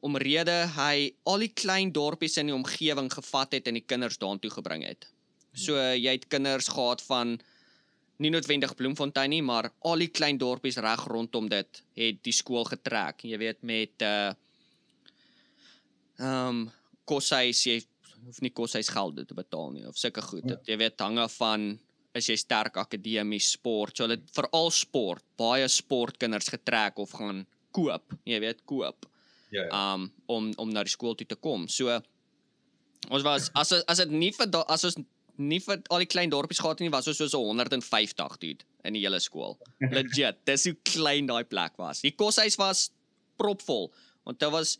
omrede hy al die klein dorpies in die omgewing gevat het en die kinders daartoe gebring het. So jy het kinders gehad van nie noodwendig Bloemfontein nie, maar al die klein dorpies reg rondom dit het die skool getrek. Jy weet met uh ehm um, koshuis jy hoef nie koshuis geld te betaal nie of sulke goed. Ja. Jy weet hange van is jy sterk akademies sport. So hulle veral sport, baie sportkinders getrek of gaan koop, jy weet, koop. Ja. Yeah. Um om om na die skool toe te kom. So ons was as as dit nie vir as ons nie vir al die klein dorpies gehad nie, was ons so so 150 dude in die hele skool. Legit, dis hoe klein daai plek was. Die koshuis was propvol. Want dit was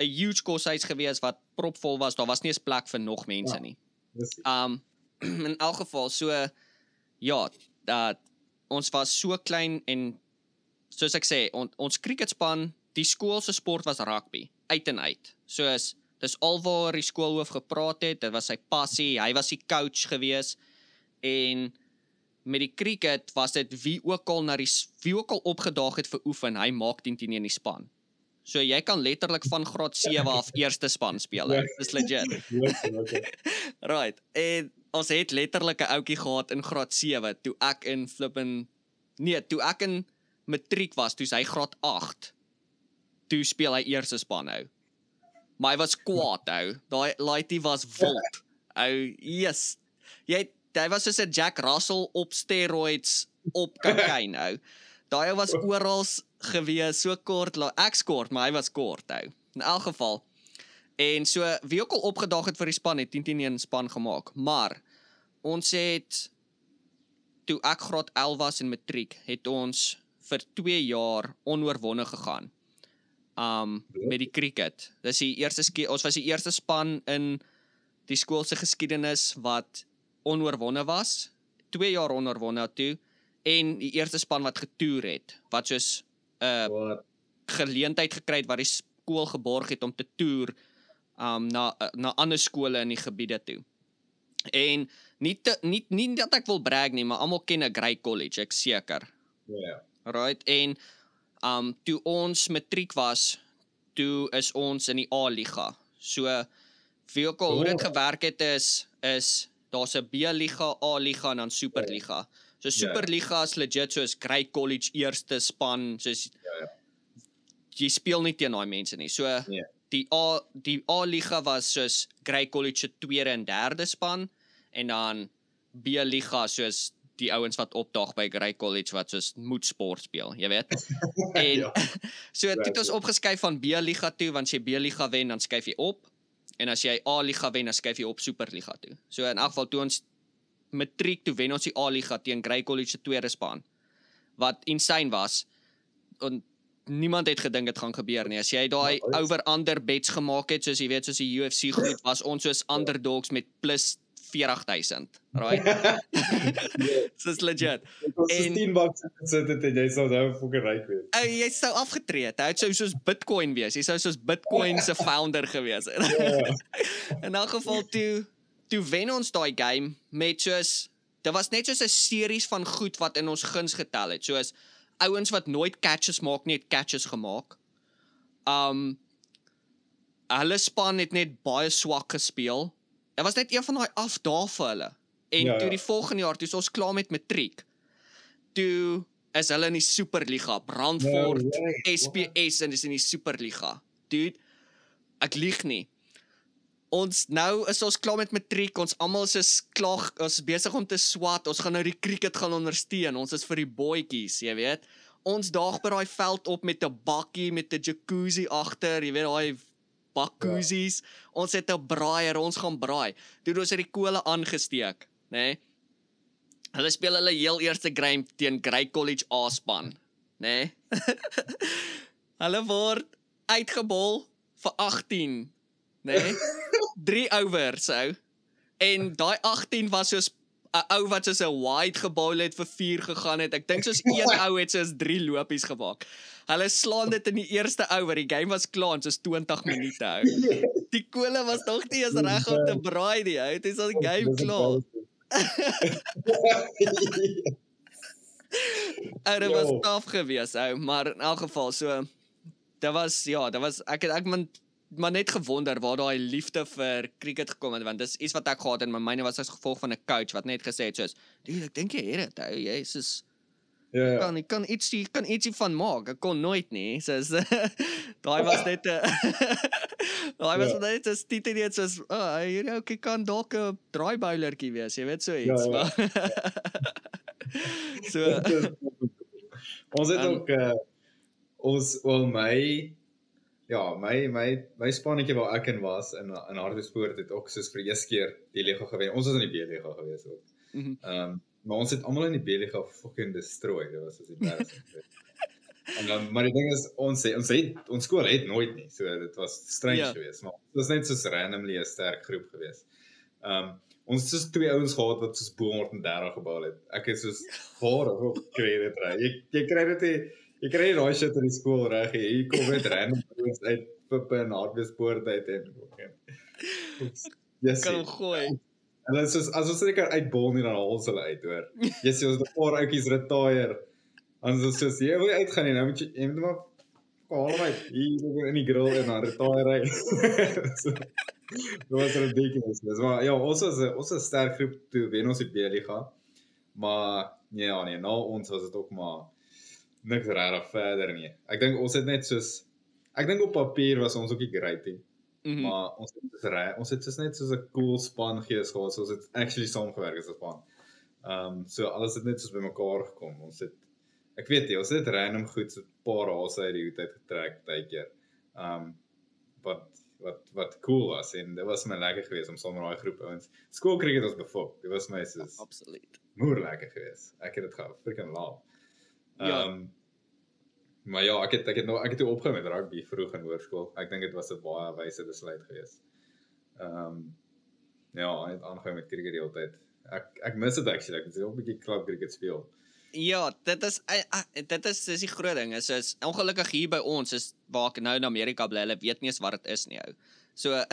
'n huge koshuis gewees wat propvol was. Daar was nie eens plek vir nog mense ja. nie. Um in elk geval so ja, dat ons was so klein en soos ek sê, on, ons cricketspan, die skool se sport was rugby, uit en uit. Soos dis alwaar die skoolhoof gepraat het, dit was sy passie, hy was die coach gewees en met die cricket was dit wie ook al na die wie ook al opgedaag het vir oefen, hy maak 10 10 in die span. So jy kan letterlik van graad 7 af eerste span speel. Dis legit. right. En ons het letterlik 'n ouetjie gehad in graad 7 toe ek in flippin nee, toe ek in matriek was, toe hy graad 8. Toe speel hy eerste span nou. Maar hy was kwaad ou. Daai laaitie was wild. Ou, yes. Jy hy was soos 'n Jack Russell op steroids op kokain ou. Daai was oral gewees so kort, ek skort, maar hy was kort ou. In elk geval En so wie ook al opgedaag het vir die span het 10-10 span gemaak. Maar ons het toe ek graad 11 was in matriek, het ons vir 2 jaar onoorwonde gegaan. Um met die cricket. Dis die eerste ons was die eerste span in die skool se geskiedenis wat onoorwonde was. 2 jaar onoorwonde toe en die eerste span wat getoer het wat soos 'n uh, geleentheid gekry het wat die skool geborg het om te toer um na na ander skole in die gebiede toe. En nie te, nie nie dat ek wil brag nie, maar almal ken 'n Grey College, ek seker. Ja. Right? En um toe ons matriek was, toe is ons in die A-liga. So vir ook al hoe dit Oh. gewerk het is is daar's 'n B-liga, A-liga en dan Superliga. So Ja. Superliga is legit soos Grey College eerste span, soos Ja, ja. jy speel nie teen daai mense nie. So Nee. die A die A-liga was soos Grey College se tweede en derde span en dan B-liga soos die ouens wat opdaag by Grey College wat soos moet sport speel, jy weet. En Ja. so het ons opgeskuif van B-liga toe want as jy B-liga wen dan skuif jy op en as jy A-liga wen dan skuif jy op Superliga toe. So in elk geval toe ons matriek toe wen ons die A-liga teen Grey College se tweede span wat insane was. En niemand het gedink dit gaan gebeur nie. As jy daai Ja, over under bets gemaak het soos jy weet soos die UFC goed was ons soos underdogs met plus 40000, right? Soos legit. Ons En- het 10 bucks gesit het en jy sou nou fucking ryk wees. Ou jy sou afgetree het. Hy sou soos Bitcoin wees. Jy sou soos Bitcoin se founder gewees het. Ja. In elk geval toe toe wen ons daai game met soos dit was net soos 'n series van goed wat in ons guns getel het. Soos ouens wat nooit catches maak nie, het catches gemaak. Um hulle span het net baie swak gespeel. Dit was net een van daai afdae vir hulle. En Ja, toe ja. die volgende jaar, toe ons klaar met matriek. Toe is hulle in die Superliga, Brandfort, No way. SPS en dis in die Superliga. Dude, ek lieg nie. Ons nou is ons klaar met matriek. Ons almal is klaar, ons is besig om te swat. Ons gaan nou die cricket gaan ondersteun. Ons is vir die boetjies, jy weet. Ons daag by daai veld op met 'n bakkie met 'n jacuzzi agter, jy weet daai bakkoezies. Ja. Ons het 'n braaier, ons gaan braai. Toe ons het die kole aangesteek, nê? Nee? Hulle speel hulle heel eerste game teen Grey College A span, nê? Nee? hulle word uitgebol vir 18, nê? Nee? 3 overs ou. En daai 18 was soos 'n ou wat soos 'n wide gebou het vir 4 gegaan het. Ek dink soos een ou het soos 3 lopies gemaak. Hulle slaan dit in die eerste oor. Die game was klaar, soos 20 minute ou. Die kole was nog nie eens reg om te braai nie. Ou. Dit is al die game klaar. Ou, dit was taaf geweest, ou, maar in elk geval so dit was ja, dit was ek het ek man maar net gewonder waar daai liefde vir cricket gekom het want dis iets wat ek gehad het my myne was as gevolg van 'n coach wat net gesê het soos, "Dude, ek dink jy het dit, ou. Jy is Ja, ja. kan ek kan iets jy kan ietsie van maak. Ek kon nooit nie. Soos daai was net 'n daai was Ja. net 'n tite net soos, "O, oh, hierdie ouetjie kan dalk 'n draai bowlertjie wees." Jy weet so Ja, iets. ja. maar so ons het Um, ook uh, ons wel my ja, my my my spannetjie waar ek in was in in hardloopsport het ook soos vir die eerste keer die liga gewen. Ons was in die B-liga gewees ook. mhm. Ehm um, maar ons het almal in die B-liga fucking destroy. Dit was so embarrassing. en dan maar die ding is ons het, ons het ons skool het nooit nie. So dit was strange Ja. ja. geweest, maar dit was net so randomly 'n sterk groep geweest. Ehm um, ons het soos twee ouens gehad wat soos bo 130 gebal het. Ek het soos waar hoe kry dit reg? Jy jy kry dit nie jy kry nie daai shit in die skool reg nie. Hier kom net random ouens uit pippe en hardwespoort uit en Yes. kan hom gooi. En dit is soos as ons seker uitbol nie dan haal ons hulle uit hoor. Jy sê ons het 'n paar outjies retire. En so soos jy wil uitgaan nie, nou moet jy jy moet maar haal my hier in die grill en dan retire hy. so, Dit was ridiculous. Dis maar ja, ons was ons was 'n sterk groep toe wen ons die B-liga. Maar nee, ja nee, na ons was dit ook maar niks regtig verder nie. Ek dink ons het net soos ek dink op papier was ons ook nie great nie. Mhm. Maar ons het dus reg, ons het dus net soos 'n cool span gees gehad, so ons het actually saamgewerk as 'n span. Ehm um, so alles het net soos bymekaar gekom. Ons het ek weet nie, ons het random goed so 'n paar hase uit die hoed uit getrek tydjie. Ehm um, wat wat wat cool was en dit was my lekker geweest om saam met daai groep ouens. Skool cricket ons befok. Dit was my soos Absoluut. moer lekker geweest. Ek het dit gehou, freaking love. Ehm Ja. Maar ja, ek het ek het nou ek het toe opgehou met rugby vroeg in hoërskool. Ek dink dit was 'n baie wyse besluit geweest. Ehm um, ja, ek het aangehou met cricket die hele tyd. Ek ek mis dit actually. Ek wil 'n bietjie club cricket speel. Ja, dit is dit is dis die groot ding. Is is ongelukkig hier by ons is waar ek nou in Amerika bly. Hulle weet nie eens wat dit is nie ou. So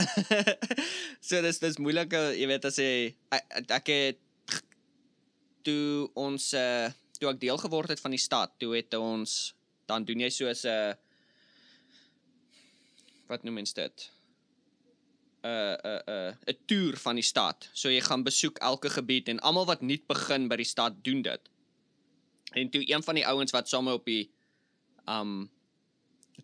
so dis dis moeilike, jy weet as jy ek, ek het toe ons uh, toe ek deel geword het van die stad, toe het ons dan doen jy soos 'n uh, wat noem mens dit? 'n 'n 'n 'n toer van die stad. So jy gaan besoek elke gebied en almal wat nuut begin by die stad doen dit. En toe een van die ouens wat saam op die um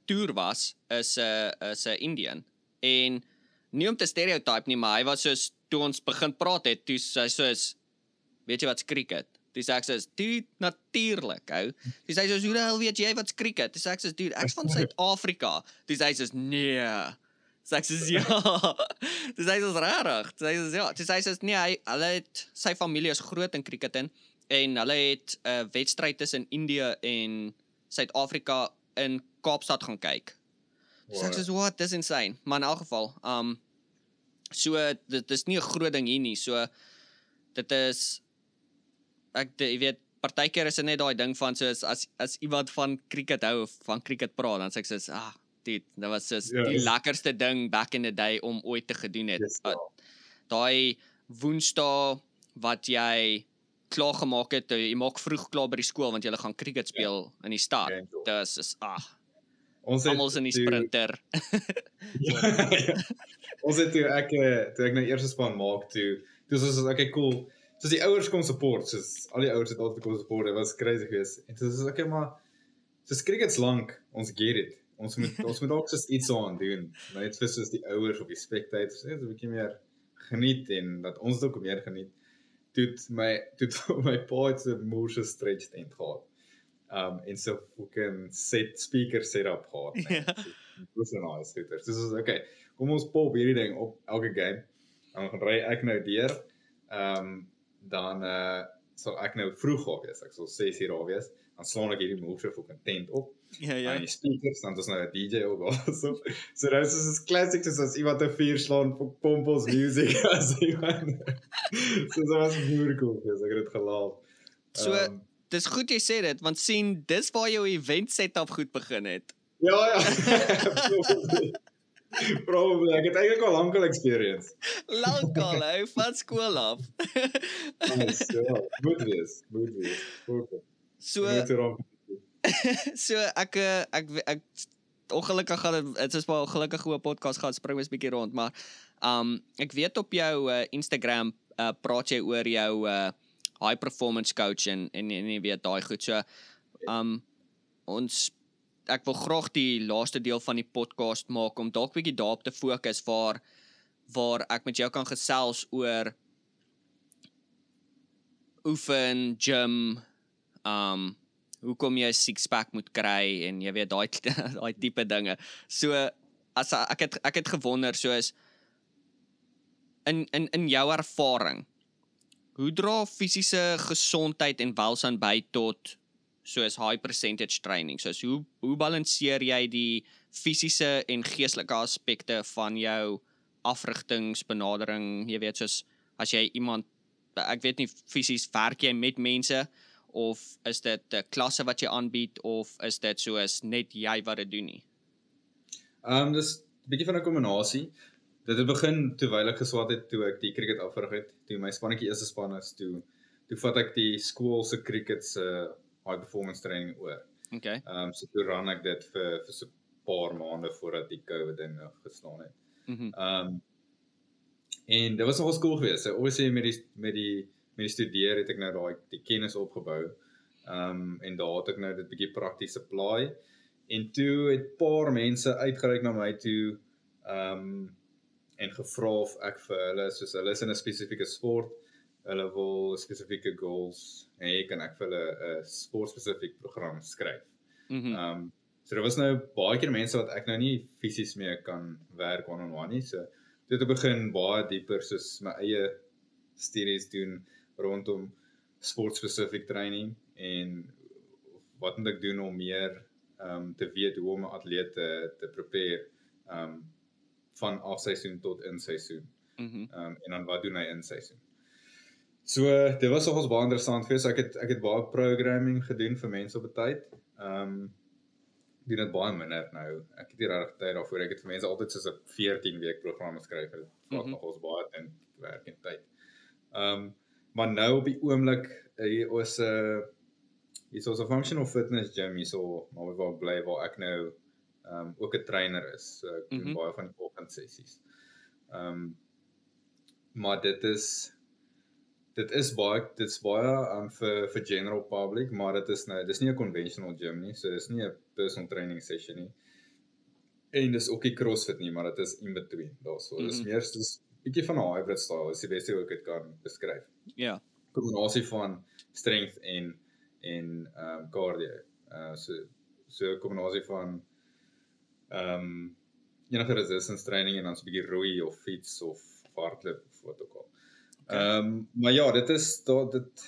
toer was is 'n uh, is 'n Indian en nie om te stereotype nie, maar hy was soos toe ons begin praat het, toe hy soos weet jy wat's cricket? Dis ek sê, "Dude, natuurlik, ou." Dis hy sê, "Hoe die hel weet jy wat's cricket?" Dis ek sê, "Dude, ek's van Suid-Afrika." Dis hy sê, "Nee." Dis ek sê, "Ja." Dis hy sê, "Rarig." Dis hy sê, "Ja." Dis hy sê, "Nee, hy hulle het sy familie is groot in cricket in en hulle het 'n uh, wedstryd tussen Indië en Suid-Afrika in Kaapstad gaan kyk." Dis ek sê, "What? Dis insane." Maar in elk geval, um so dit is nie 'n groot ding hier nie. So dit is ek jy weet partykeer is dit net daai ding van soos as as iemand van cricket hou of van cricket praat dan sê ek soos ah dit dit was soos yes. die lekkerste ding back in the day om ooit te gedoen het. Yes, daai woensdae wat jy klaar gemaak het, jy maak vroeg klaar by die skool want jy gaan cricket speel yeah. in die stad. Dis is ah ons het almal in die sprinter. ja, ja. Ons het toe ek eh, toe ek nou eers span maak toe. Dis is okay cool soos die ouers kom support, soos al die ouers het altyd kom support. Dit was crazy geweest. En soos ek okay, maar soos cricket's lank, ons get it. Ons moet ons moet ook soos iets aan doen. Net vir soos die ouers of die spectators, net 'n bietjie meer geniet en dat ons ook meer geniet. Toe my toe my pa het 'n moeë stretch tent gehad. Um en so fucking set speaker setup gehad. Ja. Dis 'n nice hitter. Dis is okay. Kom ons pop hierdie ding op elke game. Dan gaan ry ek nou deur. Um dan uh sal ek nou vroeg gaan wees. Ek sal 6 uur daar wees. Dan slaan ek hierdie moves vir content op. Ja ja. En die speakers dan dis nou 'n DJ ook al so. So dit is is classic soos as iemand 'n vuur slaan vir Pompos music as iemand. so dit was baie cool. Ek het dit gelaaf. So um, dis goed jy sê dit want sien dis waar jou event setup goed begin het. Ja ja. Probably. Ek het eintlik al lankal experience. Lankal, hou van skool af. nice, ja, moet wees, moet wees. Okay. So So ek eh, ek ek, ongelukkig gaan dit is maar ongelukkig hoe 'n podcast gaan spring mes bietjie rond, maar um ek weet op jou uh, Instagram uh, praat jy oor jou uh, high performance coach en en, en jy weet daai goed. So um ons ek wil graag die laaste deel van die podcast maak om dalk bietjie daarop te fokus waar waar ek met jou kan gesels oor oefen gym um hoekom jy 'n six pack moet kry en jy weet daai daai tipe dinge. So as ek het ek het gewonder soos in in in jou ervaring hoe dra fisiese gesondheid en welstand by tot soos high percentage training. So hoe hoe balanseer jy die fisiese en geestelike aspekte van jou afrigtingsbenadering? Jy weet soos as jy iemand ek weet nie fisies werk jy met mense of is dit 'n klasse wat jy aanbied of is dit soos net jy wat dit doen nie? Ehm um, dis 'n bietjie van 'n kombinasie. Dit het begin terwyl ek geswat het toe ek die cricket afgerig het, toe my spannetjie eerste span is toe toe vat ek die skool se cricket se uh, high performance training oor. Okay. Ehm um, so toe ran ek dit vir vir so 'n paar maande voordat die COVID ding nog gestaan het. Mhm. Ehm um, en dit was nogal skool geweest. So obviously met die met die met die studeer het ek nou daai die kennis opgebou. Ehm um, en daar het ek nou dit bietjie prakties apply. En toe het paar mense uitgereik na my toe ehm um, en gevra of ek vir hulle soos hulle is in 'n spesifieke sport hulle wil spesifieke goals hê kan ek vir hulle 'n sport spesifiek program skryf. Mhm. Ehm um, so daar was nou baie keer mense wat ek nou nie fisies mee kan werk one on one nie. So dit het begin baie dieper soos my eie studies doen rondom sport spesifiek training en wat moet ek doen om meer um te weet hoe om 'n atleet te te prepare um van afseisoen tot in seisoen. Mhm. Mm um en dan wat doen hy in seisoen? So dit was nogals baie interessant vir so ek het ek het baie programming gedoen vir mense op 'n tyd. Um doen dit baie minder nou. Ek het nie regtig tyd daarvoor. Ek het vir mense altyd soos 'n 14 week program geskryf. Dit vat Mhm. nogals baie in werk en tyd. Um maar nou op die oomblik hier was 'n uh, hier's ons 'n functional fitness gym hierso maar waar ek bly waar ek nou um ook 'n trainer is. So ek doen Mhm. baie van die oggendsessies. Um maar dit is dit is baie dit's baie um vir vir general public, maar dit is nou dis nie 'n conventional gym nie, so dis nie 'n personal training session nie. En dis ook nie CrossFit nie, maar dit is in between daarso. Mm -hmm. Dis Mhm. meer soos bietjie van 'n hybrid style, is die beste hoe ek dit kan beskryf. Ja. Kombinasie van strength en en ehm um, cardio. Uh so so 'n kombinasie van ehm um, enige resistance training en dan so 'n bietjie roei of fiets of hardloop of wat ook al. Ehm um, maar ja, dit is daar dit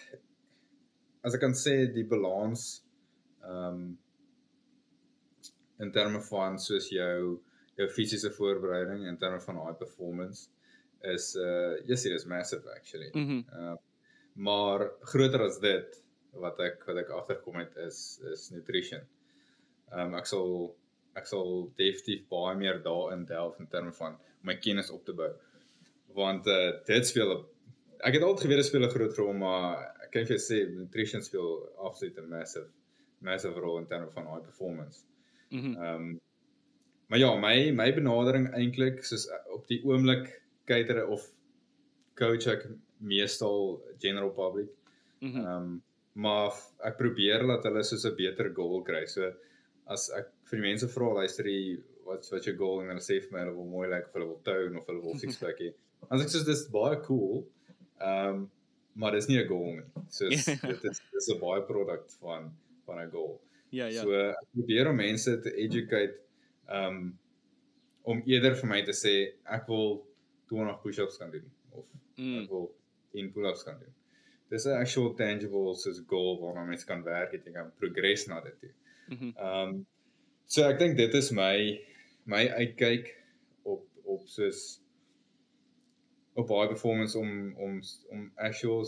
as ek kan sê die balans ehm um, in terme van soos jou jou fisiese voorbereiding in terme van high performance is uh yes it is massive actually. Mm Uh maar groter as dit wat ek wat ek agterkom het is is nutrition. Ehm um, ek sal ek sal definitief baie meer daarin delf in terme van my kennis op te bou. Want uh dit speel 'n ek het altyd geweet dit speel 'n groot rol, maar ek kan vir jou sê nutrition speel absoluut 'n massive massive rol in terme van high performance. Mhm. Ehm um, maar ja, my my benadering eintlik soos uh, op die oomblik cater of coach ek meestal general public. Mhm. Ehm um, maar ek probeer dat hulle soos 'n beter goal kry. So as ek vir die mense vra luister jy wat wat jou goal en hulle sê vir my hulle wil mooi lyk of hulle wil tone of hulle wil six pack hê. As ek sê dis baie cool. Ehm um, maar dis nie 'n goal nie. So dit is dis 'n baie product van van 'n goal. Ja, ja. So ek probeer om mense te educate um om eerder vir my te sê ek wil 20 push-ups kan doen of Mm. ek wil 10 pull-ups kan doen. Dis 'n actual tangible soos goal waarna mens kan werk en jy kan progress na dit toe. Mhm. Um so ek dink dit is my my uitkyk op op soos op baie performance om om om actual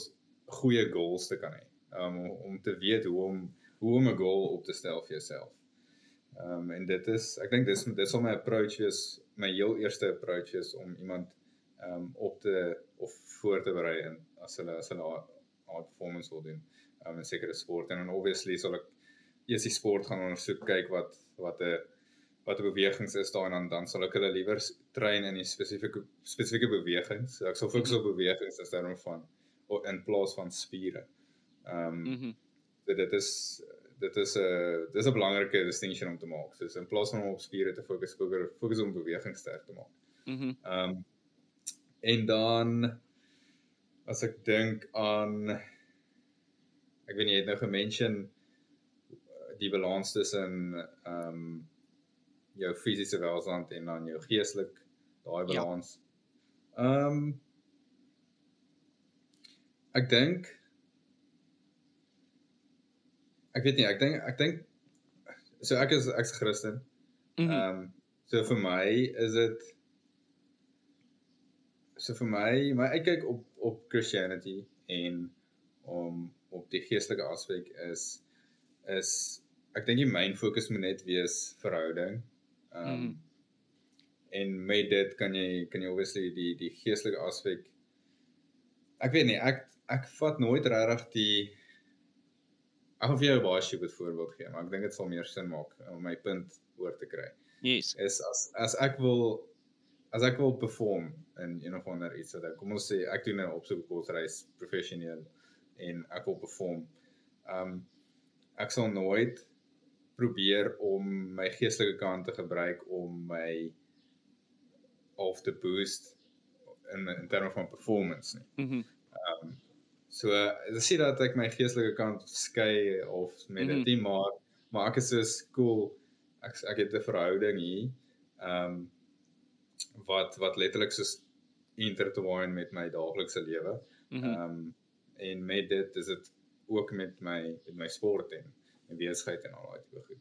goeie goals te kan hê. Um om, te weet hoe om hoe om 'n goal op te stel vir jouself. Um en dit is ek dink dis dit sal my approach wees, my heel eerste approach is om iemand um op te of voor te berei in as hulle as hulle haar- performance wil doen um, in sekere sport en dan obviously sal ek eers die sport gaan ondersoek kyk wat wat 'n wat 'n bewegings is daar en dan dan sal ek hulle liewer train in die spesifieke spesifieke bewegings. So ek sal fokus op bewegings in terme van in plaas van spiere. Ehm um, Mhm. so dit is dit is 'n dis 'n belangrike distinction om te maak. So in plaas van om op spiere te fokus, fokus fokus om beweging sterk te maak. Mhm. Ehm um, en dan as ek dink aan ek weet nie jy het nou gemention uh, die balans tussen ehm um, jou fisiese welstand en dan jou geestelik daai Ja. balans. Ehm um, ek dink ek weet nie, ek dink ek dink so ek is ek's Christen. Mhm. Ehm um, so vir my is dit so vir my my uitkyk op op Christianity en om op die geestelike aspek is is ek dink die main fokus moet net wees verhouding. Ehm um, Mhm. en met dit kan jy kan jy obviously die die geestelike aspek ek weet nie ek ek vat nooit regtig die ek gaan vir jou 'n baie stupid voorbeeld gee maar ek dink dit sal meer sin maak om my punt oor te kry Yes. is as as ek wil as ek wil perform in een of ander iets wat ek kom ons sê ek doen 'n opsoekkorsreis professioneel en ek wil perform. Um ek sal nooit probeer om my geestelike kant te gebruik om my of te boost in in terme van performance nie. Mhm. So dis sê dat ek my geestelike kant skei of met dit Mhm. nie, maar maar ek is so cool. Ek ek het 'n verhouding hier. Ehm um, wat wat letterlik soos intertwine met my daaglikse lewe. Mhm. Ehm um, en met dit is dit ook met my met my sport en en besigheid en al daai tipe goed.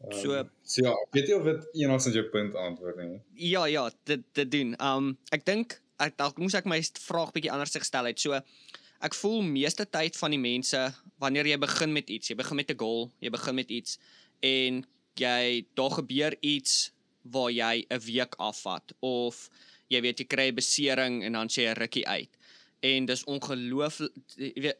Um, So- so ja, weet nie of dit enigstens jou punt antwoord nie. Ja, ja, dit dit doen. Um ek dink ek dalk moes ek my vraag bietjie anders gestel het. So ek voel meeste tyd van die mense wanneer jy begin met iets, jy begin met 'n goal, jy begin met iets en jy daar gebeur iets waar jy 'n week afvat of jy weet jy kry 'n besering en dan sê jy rukkie uit. En dis ongelooflik jy weet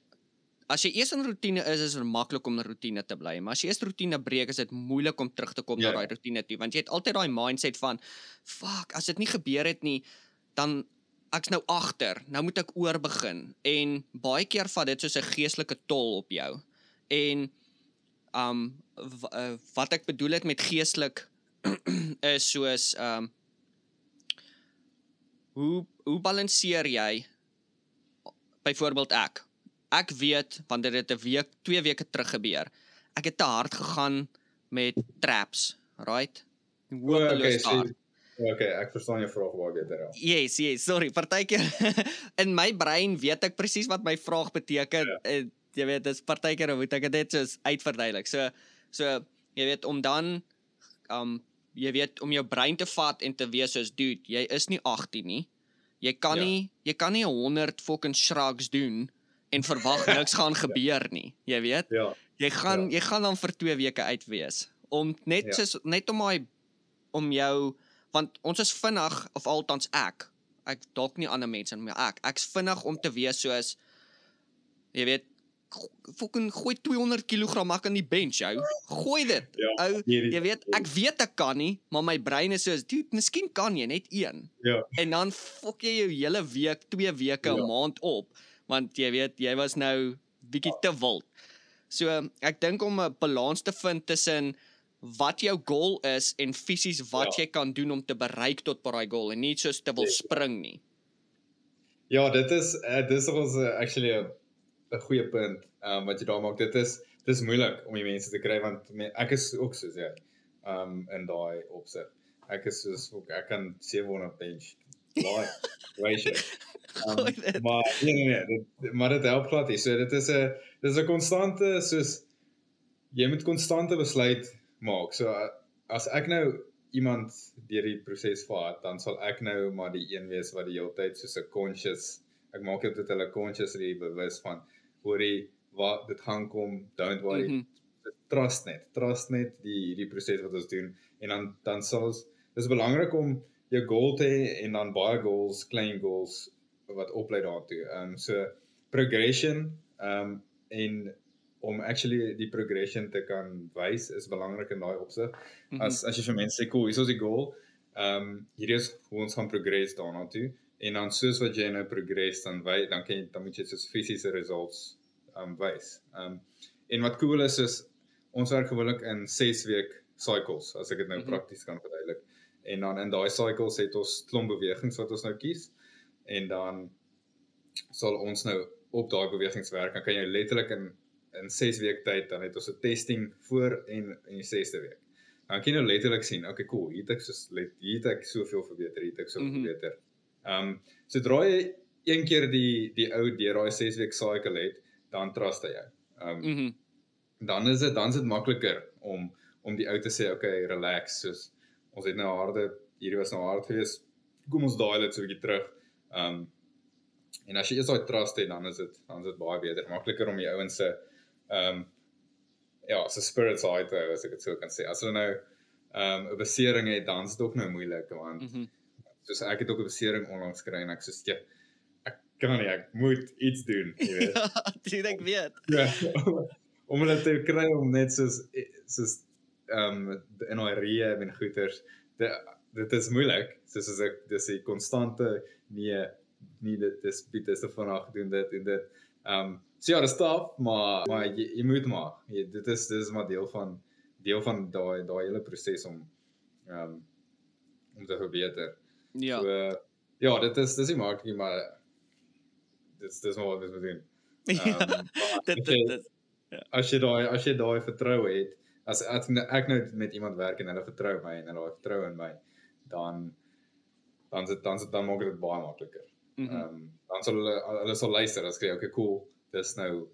as jy eers in rotine is, is dit maklik om in rotine te bly, maar as jy eers rotine breek, is dit moeilik om terug te kom Ja. na daai rotine toe, want jy het altyd daai mindset van fuck, as dit nie gebeur het nie, dan ek's nou agter. Nou moet ek oor begin. En baie keer vat dit soos 'n geestelike tol op jou. En um uh, wat ek bedoel het met geestelik is soos um hoe hoe balanseer jy byvoorbeeld ek ek weet wanneer dit 'n week, 2 weke terug gebeur. Ek het te hard gegaan met traps, right? O, Hopeloos okay, so, hard. okay, ek verstaan jou vraag baie beter al. Yes, yes, sorry. Partykeer in my brein weet ek presies wat my vraag beteken. Ja. En jy weet, dis partykeer moet ek dit soos uitverduidelik. So so jy weet om dan um jy weet om jou brein te vat en te wees soos dude, jy is nie 18 nie. Jy kan Ja. nie jy kan nie 100 fucking shrugs doen en verwag niks gaan gebeur nie. Jy weet? Ja, Jy gaan jy gaan dan vir 2 weke uit wees om net Ja. soos net om daai om jou want ons is vinnig of althans ek ek dalk nie ander mense maar ek ek's vinnig om te wees soos jy weet fucking gooi 200 kg mak aan die bench jou gooi dit Ja, ou jy weet ek weet ek kan nie maar my brein is soos dude miskien kan jy net een ja, en dan fok jy jou hele week, 2 weke, 'n Ja. maand op want jy weet jy was nou bietjie te wild. So ek dink om 'n balans te vind tussen wat jou goal is en fisies wat Ja. jy kan doen om te bereik tot by daai goal en nie soos te wil spring nie. ja, dit is uh, dis ons uh, actually 'n 'n goeie punt um, wat jy daar maak. Dit is dis moeilik om die mense te kry want me, ek is ook soos jy. Um in daai opsig. Ek is soos ook ek kan 700 bench. Laai. Ratio. Um, maar nee nee nee, dit, maar dit help glad nie. So dit is 'n dis 'n konstante soos jy moet konstante besluit maak. So as ek nou iemand deur die proses vat, dan sal ek nou maar die een wees wat die hele tyd soos 'n conscious ek maak dit dat hulle consciously bewus van hoorie wat dit gaan kom, don't worry. Mm. -hmm. Trust net. Trust net die hierdie proses wat ons doen en dan dan sal ons dis belangrik om jou goal te hê en dan baie goals, klein goals wat oplei daartoe. Ehm um, so progression ehm um, en om actually die progression te kan wys is belangrik in daai opsig. Mhm. As as jy vir mense sê, "Cool, hier is die goal." Ehm um, hierdie is hoe ons gaan progress daarna toe. En dan soos wat jy nou progress dan wy dan kan jy dan moet jy soos fisiese results ehm um, wys. Ehm um, en wat cool is is ons werk gewoonlik in 6 week cycles as ek dit nou mm -hmm. prakties kan verduidelik. En dan in daai cycles het ons klomp bewegings wat ons nou kies en dan sal ons nou op daai bewegings werk. Dan kan jy letterlik in in 6 week tyd dan het ons 'n testing voor en in die 6de week. Dan kan jy nou letterlik sien, okay cool, hier het ek so let hier het ek soveel verbeter, hier het ek Mhm. mm -hmm. verbeter. Ehm um, sodra jy een keer die die ou deur daai 6 week cycle het, dan trust jou. Ehm um, Mhm. dan is dit dan is dit makliker om om die ou te sê okay relax soos ons het nou harde hierdie was nou hard geweest kom ons daai net so 'n bietjie terug. Um en as jy eers daai trust het dan is dit dan is dit baie beter makliker om die ouens se um ja, se spirits high te hou as ek dit so kan sê. As hulle nou um 'n besering het dan is dit ook nou moeilik want Mhm. soos ek het ook 'n besering onlangs gekry en ek sê ja, ek kan nie ek moet iets doen, jy weet. Ja, ek weet. Ja. om hulle te kry om net soos soos ehm um, in daai reë en goeters. Dit dit is moeilik. Soos as ek dis 'n konstante nee, nie dit dis dit is te vinnig doen dit en dit. Ehm um, so ja, dit stap, maar maar jy, jy moet maar. Jy, dit is dit is maar deel van deel van daai daai hele proses om ehm um, om te verbeter. Ja. So uh, ja, dit is dis nie maklik maar dis dis maar wat ons moet doen. Ja, Ehm, dit dit jy- dit. as jy daai as jy daai vertroue het, as ek, ek nou met iemand werk en hulle vertrou my en hulle daai vertroue in my, dan dan sit dan sit dan maak dit baie makliker. Ehm Mhm. um, dan sal hulle hulle sal luister as jy okay cool, dis nou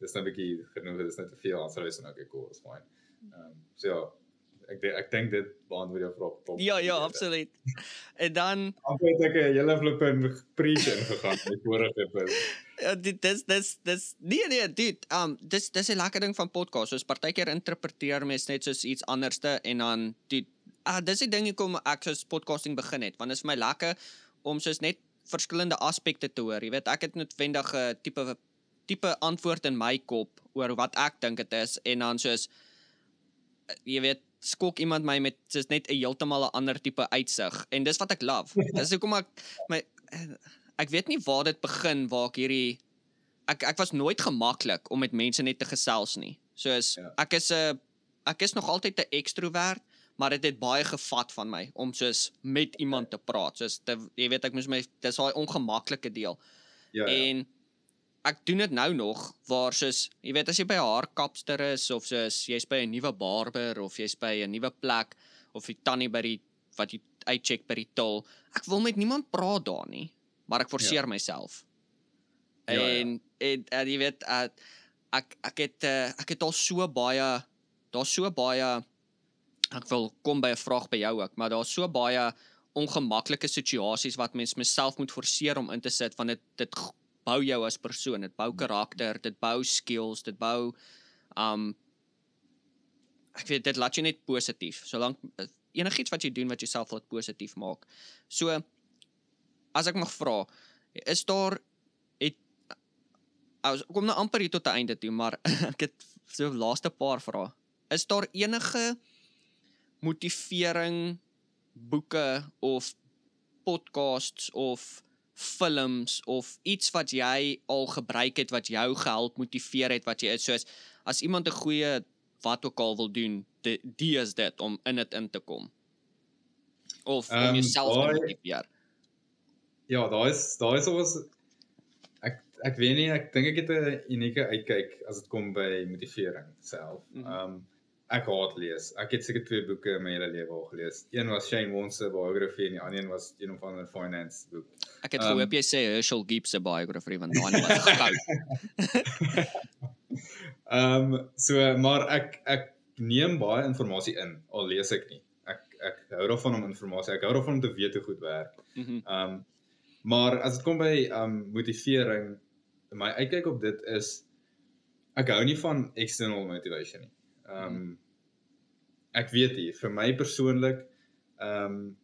dis nou 'n bietjie genoeg, dis net te veel, dan sal hulle sê okay cool, is fine. Ehm um, so ja, ek ek dink dit beantwoord jou vraag top. Ja, ja, absoluut. En dan Ek het ek 'n hele flippin preach ingegaan met vorige episode. Ja, dit dis dis dis nee nee, dit um dis dis 'n lekker ding van podcast. Soos partykeer interpreteer mens net soos iets anderste en dan dit ah dis die ding hoekom ek soos podcasting begin het, want dit is vir my lekker om soos net verskillende aspekte te hoor. Jy weet, ek het noodwendig 'n tipe tipe antwoord in my kop oor wat ek dink dit is en dan soos jy weet skok iemand my met soos net 'n heeltemal 'n ander tipe uitsig en dis wat ek love. Dis hoekom ek my ek weet nie waar dit begin waar ek hierdie ek ek was nooit gemaklik om met mense net te gesels nie. Soos ja. ek is 'n ek is nog altyd 'n ekstrovert, maar dit het, het baie gevat van my om soos met iemand te praat. Soos te, jy weet ek moes my dis daai ongemaklike deel. Ja. En ja ek doen dit nou nog waar soos jy weet as jy by 'n haarkapster is of soos jy's by 'n nuwe barber of jy's by 'n nuwe plek of jy tannie by die wat jy uitcheck by die tol ek wil met niemand praat daar nie maar ek forceer ja. myself en, ja, ja. en en jy weet uh, ek ek het uh, ek het al so baie daar's so baie ek wil kom by 'n vraag by jou ook maar daar's so baie ongemaklike situasies wat mens myself moet forceer om in te sit want dit dit bou jou as persoon, dit bou karakter, dit bou skills, dit bou um ek weet dit laat jou net positief. Solank enigiets wat jy doen wat jouself laat positief maak. So as ek mag vra, is daar het as kom nou amper hier tot die einde toe, maar ek het so laaste paar vrae. Is daar enige motivering boeke of podcasts of films of iets wat jy al gebruik het wat jou gehelp motiveer het wat jy is? Soos as iemand 'n goeie wat ook al wil doen die, die is dit om in dit in te kom. Of um, om ehm, jouself te motiveer ja daar is daar is ons ek ek weet nie ek dink ek het 'n unieke uitkyk as dit kom by motivering self mm -hmm. um ek haat lees. Ek het seker twee boeke in my hele lewe al gelees. Een was Shane Wons se biografie en die ander een was een of ander finance boek. Ek het um, gehoop jy sê Herschel Gibbs se biografie want daai was gou. Ehm so maar ek ek neem baie inligting in al lees ek nie. Ek ek hou daarvan om inligting. Ek hou daarvan om te weet hoe goed werk. Mhm. Ehm mm um, maar as dit kom by um, motivering, my uitkyk op dit is ek hou nie van external motivation nie. Um, ek weet nie vir my persoonlik um,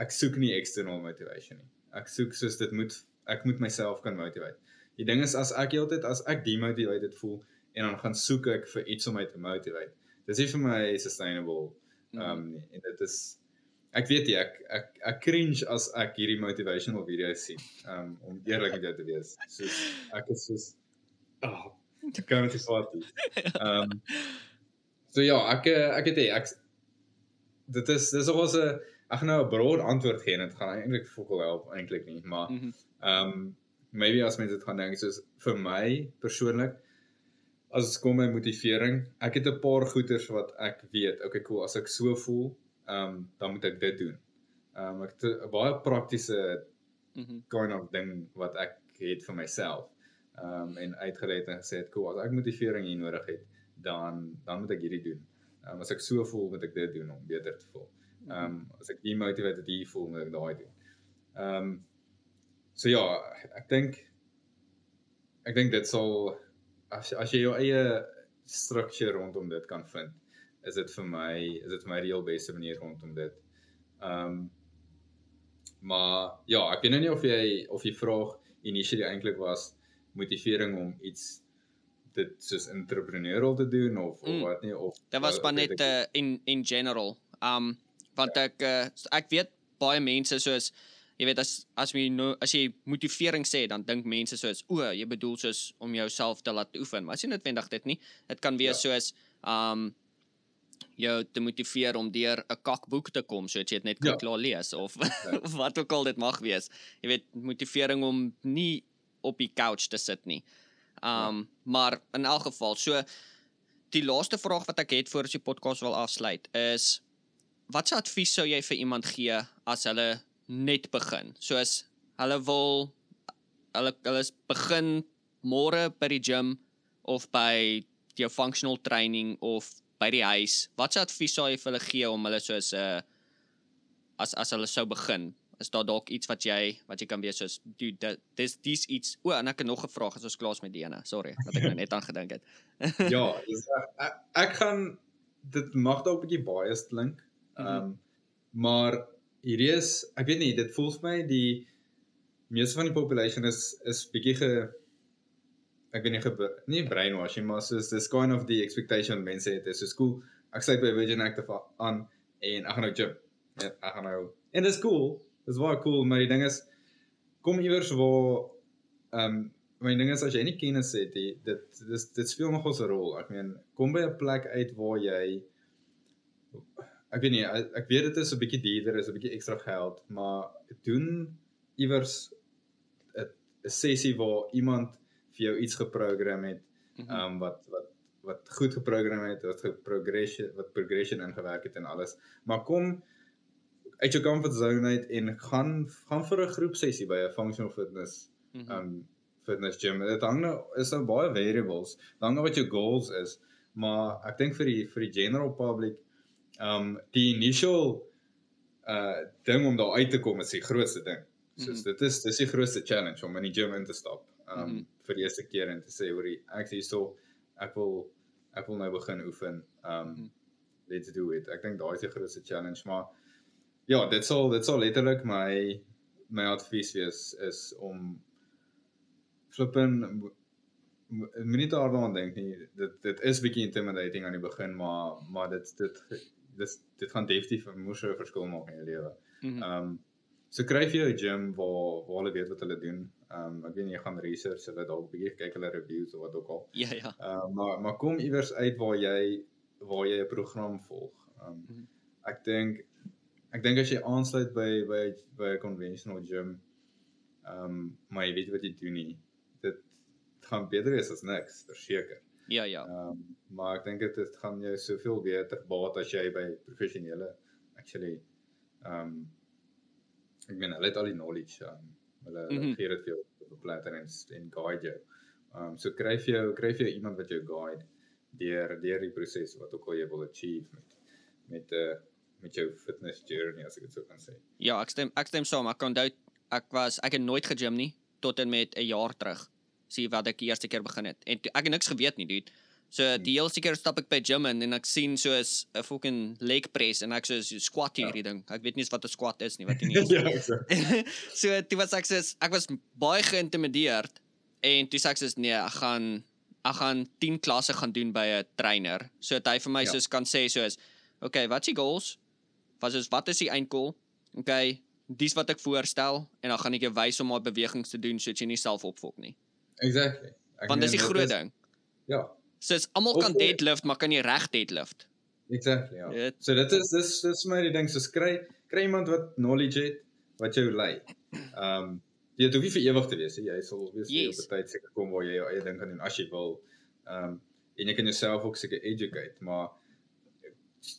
ek soek nie external motivation nie. Ek soek soos dit moet ek moet myself kan motivate. Die ding is as ek heeltyd as ek demotivated voel en dan gaan soek ek vir iets om my te motivate. Dis nie vir my sustainable um, nie. En dit is ek weet nie ek ek ek cringe as ek hierdie motivational video's sien. Um, om eerlik met jou te wees. Soos ek is soos ah, oh, ek kan dit vat nie. Ehm So ja, ek eh, ek het ek dit is dis alsoos 'n ek nou 'n broad antwoord gee en dit gaan eintlik fokol help eintlik nie, maar mhm. um, maybe as mense dit gaan dink soos vir my persoonlik as kom by motivering, ek het 'n paar goeters wat ek weet. Okay, cool, as ek so voel, ehm um, dan moet ek dit doen. Ehm um, ek het 'n baie praktiese mm -hmm. kind of ding wat ek het vir myself. Ehm um, en uitgelet en gesê, cool, as ek motivering hier nodig het, dan dan moet ek hierdie doen. Ehm um, as ek so voel, moet ek dit doen om beter te voel. Ehm um, as ek demotivated hier voel, moet ek daai doen. Ehm um, so ja, ek dink ek dink dit sal as as jy jou eie struktuur rondom dit kan vind, is dit vir my is dit vir my reël beste manier rondom dit. Ehm um, maar ja, ek weet nou nie of jy of jy vraag initially eintlik was motivering om iets dit soos entrepreneurial te doen of, mm. of wat nie of Dit was maar net uh, in in general. Um want ja. ek uh, ek weet baie mense soos jy weet as as jy nou as jy motivering sê dan dink mense soos o, jy bedoel soos om jouself te laat oefen, maar as jy noodwendig dit nie. Dit kan wees ja. soos um jou te motiveer om deur 'n kakboek te kom sodat jy dit net kan ja. klaar lees of ja. wat ook al dit mag wees. Jy weet motivering om nie op die couch te sit nie. Um ja. maar in elk geval, so die laaste vraag wat ek het voor as die podcast wil afsluit is watse advies sou jy vir iemand gee as hulle net begin? Soos hulle wil hulle hulle begin môre by die gym of by jou functional training of by die huis. Wat se advies sou jy vir hulle gee om hulle soos 'n uh, as as hulle sou begin? Is daar dalk iets wat jy wat jy kan wees soos dude dis dis iets o en ek het nog 'n vraag as ons klaar met die ene. Sorry, wat ek nou net aan gedink het. ja, dis ek, ek gaan dit mag dalk 'n bietjie baie klink. Ehm um, maar hierdie is ek weet nie, dit voel vir my die meeste van die population is is bietjie ge ek weet nie gebeur nie brainwashing maar soos this kind of the expectation mense het is so cool. Ek sê by Virgin Active aan en ek gaan nou gym. Ja, ek gaan nou en dit is cool dit is baie cool maar die ding is kom iewers waar ehm um, my ding is as jy nie kennis het die, dit dis dit speel nog 'n rol. Ek meen kom by 'n plek uit waar jy ek weet nie ek weet dit is 'n bietjie duurder is 'n bietjie ekstra geld maar doen iewers 'n sessie waar iemand vir jou iets geprogram het mhm. ehm um, wat wat wat goed geprogram het, wat geprogressie wat progression ingewerk het en alles. Maar kom uit jou comfort zone uit en gaan gaan vir 'n groep sessie by 'n functional fitness mhm. ehm um, fitness gym. Dit hang nou is nou baie variables. Hang wat jou goals is, maar ek dink vir die vir die general public ehm um, die initial uh ding om daar uit te kom is die grootste ding. So mm -hmm. dit is dis die grootste challenge om in die gym in te stap. Ehm um, mm -hmm vir die eerste keer en te sê hoor ek sê so ek wil ek wil nou begin oefen. Um mm -hmm. let's do it. Ek dink daai is die grootste challenge maar ja, dit sal dit sal letterlik my my advies wees is om flippen moenie daaraan dink nie. Dit dit is bietjie intimidating aan die begin maar maar dit dit dit dit gaan definitief 'n moeë verskil maak in jou lewe. Mm -hmm. Um so kry jy 'n gym waar waar hulle weet wat hulle doen. Ehm um, ek weet jy gaan research hulle dalk bietjie kyk hulle reviews of wat ook al. Ja ja. Ehm uh, maar maar kom iewers uit waar jy waar jy 'n program volg. Ehm um, mm -hmm. ek dink ek dink as jy aansluit by by by 'n conventional gym ehm um, maar jy weet wat jy doen nie. Dit gaan beter wees as niks, verseker. Ja ja. Ehm um, maar ek dink dit gaan jou soveel beter baat as jy by professionele actually ehm um, ek meen hulle het al die knowledge um, Hulle mm -hmm. gee dit vir jou op 'n platter en en guide jou. Um so kry jy jou kry jy iemand wat jou guide deur deur die proses wat ook al jy wil achieve met met 'n uh, eh, met jou fitness journey as ek dit sou kan sê. Ja, ek stem ek stem saam. Ek onthou ek was ek het nooit gegym nie tot en met 'n jaar terug. Sien wat ek die eerste keer begin het. En ek het niks geweet nie, dude. So hmm. die hele seker stap ek by gym in en ek sien soos 'n fucking leg press en ek sê so squat hierdie ja. ding. Ek weet nie wat 'n squat is nie, wat dit is. ja, so dit was ek sê ek was baie geïntimideerd en toe sê ek sê nee, ek gaan ek gaan 10 klasse gaan doen by 'n trainer. So dit hy vir my ja. soos kan sê soos okay, wat is die goals? Wat is wat is die eindgoal? Okay, dis wat ek voorstel en dan gaan ek jou wys om my bewegings te doen sodat jy nie self opvolg nie. Exactly. Ek Want dis die groot ding. Ja. So is almal kan deadlift, maar kan jy reg deadlift? Exactly, ja. It, so dit is dis dis my die ding, so kry kry iemand wat knowledge het wat jou lei. Um, jy hoef nie vir ewig te wees, jy sal wees yes. op 'n tyd seker kom waar jy jou eie ding kan doen as jy wil. Um, en jy kan jouself ook seker educate, maar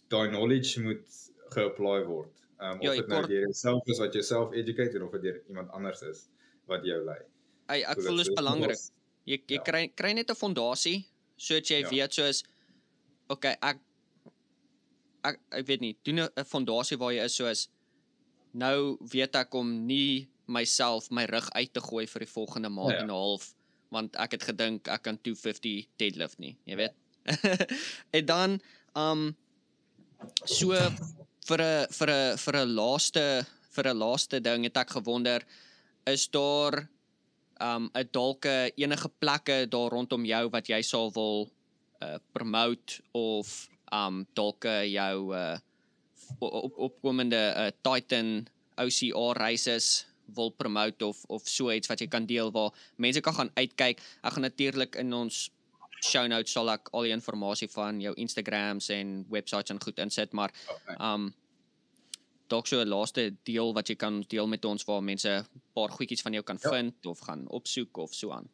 daai knowledge moet geapply word. Um, ja, of dit nou deur jouself is wat jouself educate of dit deur iemand anders is wat jou lei. Hey, ek so voel dit is belangrik. Jy jy ja. kry kry net 'n fondasie sodat jy ja. weet soos okay, ek ek ek weet nie, doen 'n fondasie waar jy is soos nou weet ek om nie myself my rug uit te gooi vir die volgende maand ja. en 'n half want ek het gedink ek kan 250 deadlift nie, jy weet. en dan um so vir 'n vir 'n vir 'n laaste vir 'n laaste ding het ek gewonder is daar um 'n dalke enige plekke daar rondom jou wat jy sal wil uh promote of um dalke jou uh op opkomende uh, Titan OCR races wil promote of of so iets wat jy kan deel waar mense kan gaan uitkyk. Ek gaan natuurlik in ons show notes sal ek al die inligting van jou Instagrams en websites en goed insit, maar okay. um dalk so 'n laaste deel wat jy kan deel met ons waar mense 'n paar goedjies van jou kan ja. vind of gaan opsoek of so aan.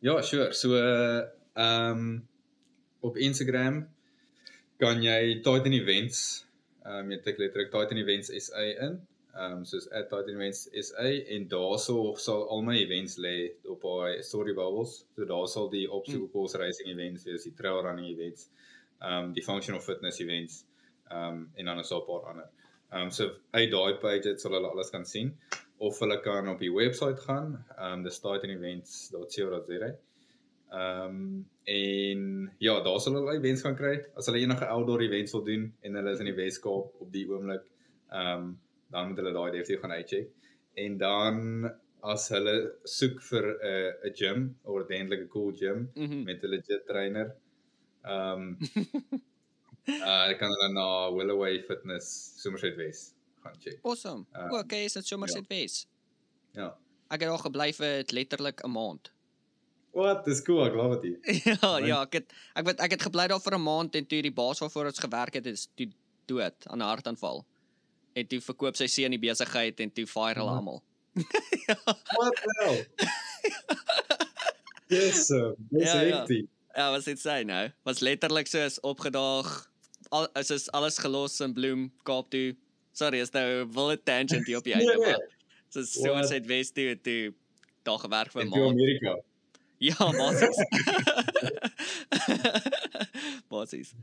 Ja, sure. So ehm um, op Instagram kan jy Titan Events ehm um, jy tik letterlik Titan Events SA in. Ehm um, soos @titanevents SA en daarso sal al my events lê op daai story bubbles. So daar sal die obstacle hmm. course racing events wees, die trail running events. um die functional fitness events um en dan is daar 'n paar ander. Um so uit daai page het sal hulle alles kan sien of hulle kan op die webwerf gaan, um the startingevents.co.za. Um en ja, daar sal hulle events kan kry as hulle enige outdoor events wil doen en hulle is in die Weskaap op die oomblik. Um dan moet hulle daai definitief gaan uitcheck. En dan as hulle soek vir 'n uh, 'n gym, 'n ordentlike cool gym mm -hmm. met 'n legit trainer. Um uh kan hulle na Willoway Fitness Somerset West gaan check. Awesome. Um, okay, is dit Somerset ja. West? Ja. Ek het al gebly vir letterlik 'n maand. Wat? Dis cool, ek glo dit. ja, ja, ek het ek weet ek het gebly daar vir 'n maand en toe die baas waarvoor ons gewerk het is toe dood aan 'n hartaanval. En toe verkoop sy seun die besigheid en toe fire hulle almal. ja. Wat nou? Dis ja, ektie. Ja, ja wat sê jy nou? Was letterlik soos opgedaag. Al is is alles gelos in bloem Kaap toe. Sorry, is nou 'n wilde tangent hier op die einde nee, nee. maar. So so ons het Wes toe toe daar gewerk vir 'n maand. In Amerika. Ja, basies. basies.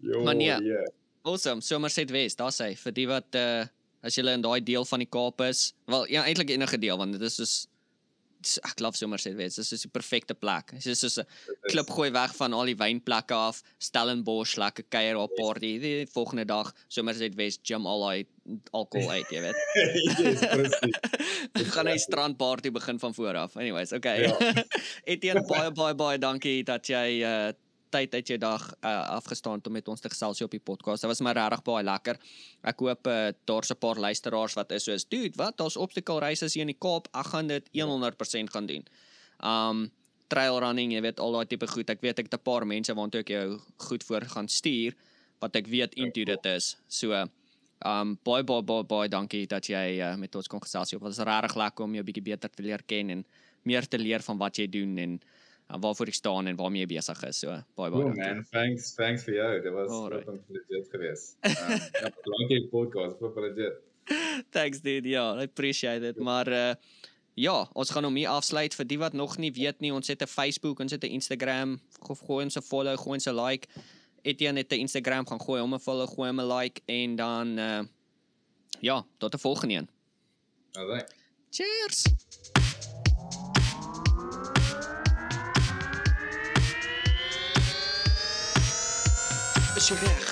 Jo, maar nee. Yeah. Awesome. Somerset West, daar sê vir die wat uh as jy in daai deel van die Kaap is, wel ja, eintlik enige deel want dit is soos ek glo Somerset West, dit is die perfekte plek. Dit is soos 'n klip gooi weg van al die wynplekke af, Stellenbosch lekker kuier op party. Die volgende dag Somerset West gym al daai alkohol uit, jy weet. yes, presies. Ek gaan 'n strandparty begin van voor af. Anyways, okay. Ja. Etienne baie baie baie dankie dat jy uh tyd uit jou dag uh, afgestaan om met ons te gesels op die podcast. Dit was my regtig baie lekker. Ek hoop uh, daar's 'n paar luisteraars wat is soos, "Dude, wat? Daar's obstacle races hier in die Kaap. Ek gaan dit 100% gaan doen." Um trail running, jy weet al daai tipe goed. Ek weet ek het 'n paar mense waartoe ek jou goed voor gaan stuur wat ek weet into dit is. So um baie baie baie baie dankie dat jy uh, met ons kon gesels. Dit was regtig lekker om jou bietjie beter te leer ken en meer te leer van wat jy doen en en waarvoor ek staan en waarmee jy besig is. So baie baie. Oh man, thanks, thanks vir jou. Dit was right. legit geweest. Um, ja, dankie vir podcast, vir legit. Thanks dude. Ja, I appreciate it. Maar uh ja, ons gaan hom hier afsluit vir die wat nog nie weet nie. Ons het 'n Facebook, ons het 'n Instagram. Gooi ons 'n follow, gooi ons 'n like. Etienne het 'n Instagram, gaan gooi hom 'n follow, gooi hom 'n like en dan uh ja, tot 'n volgende een. Alright. Cheers. is je weg.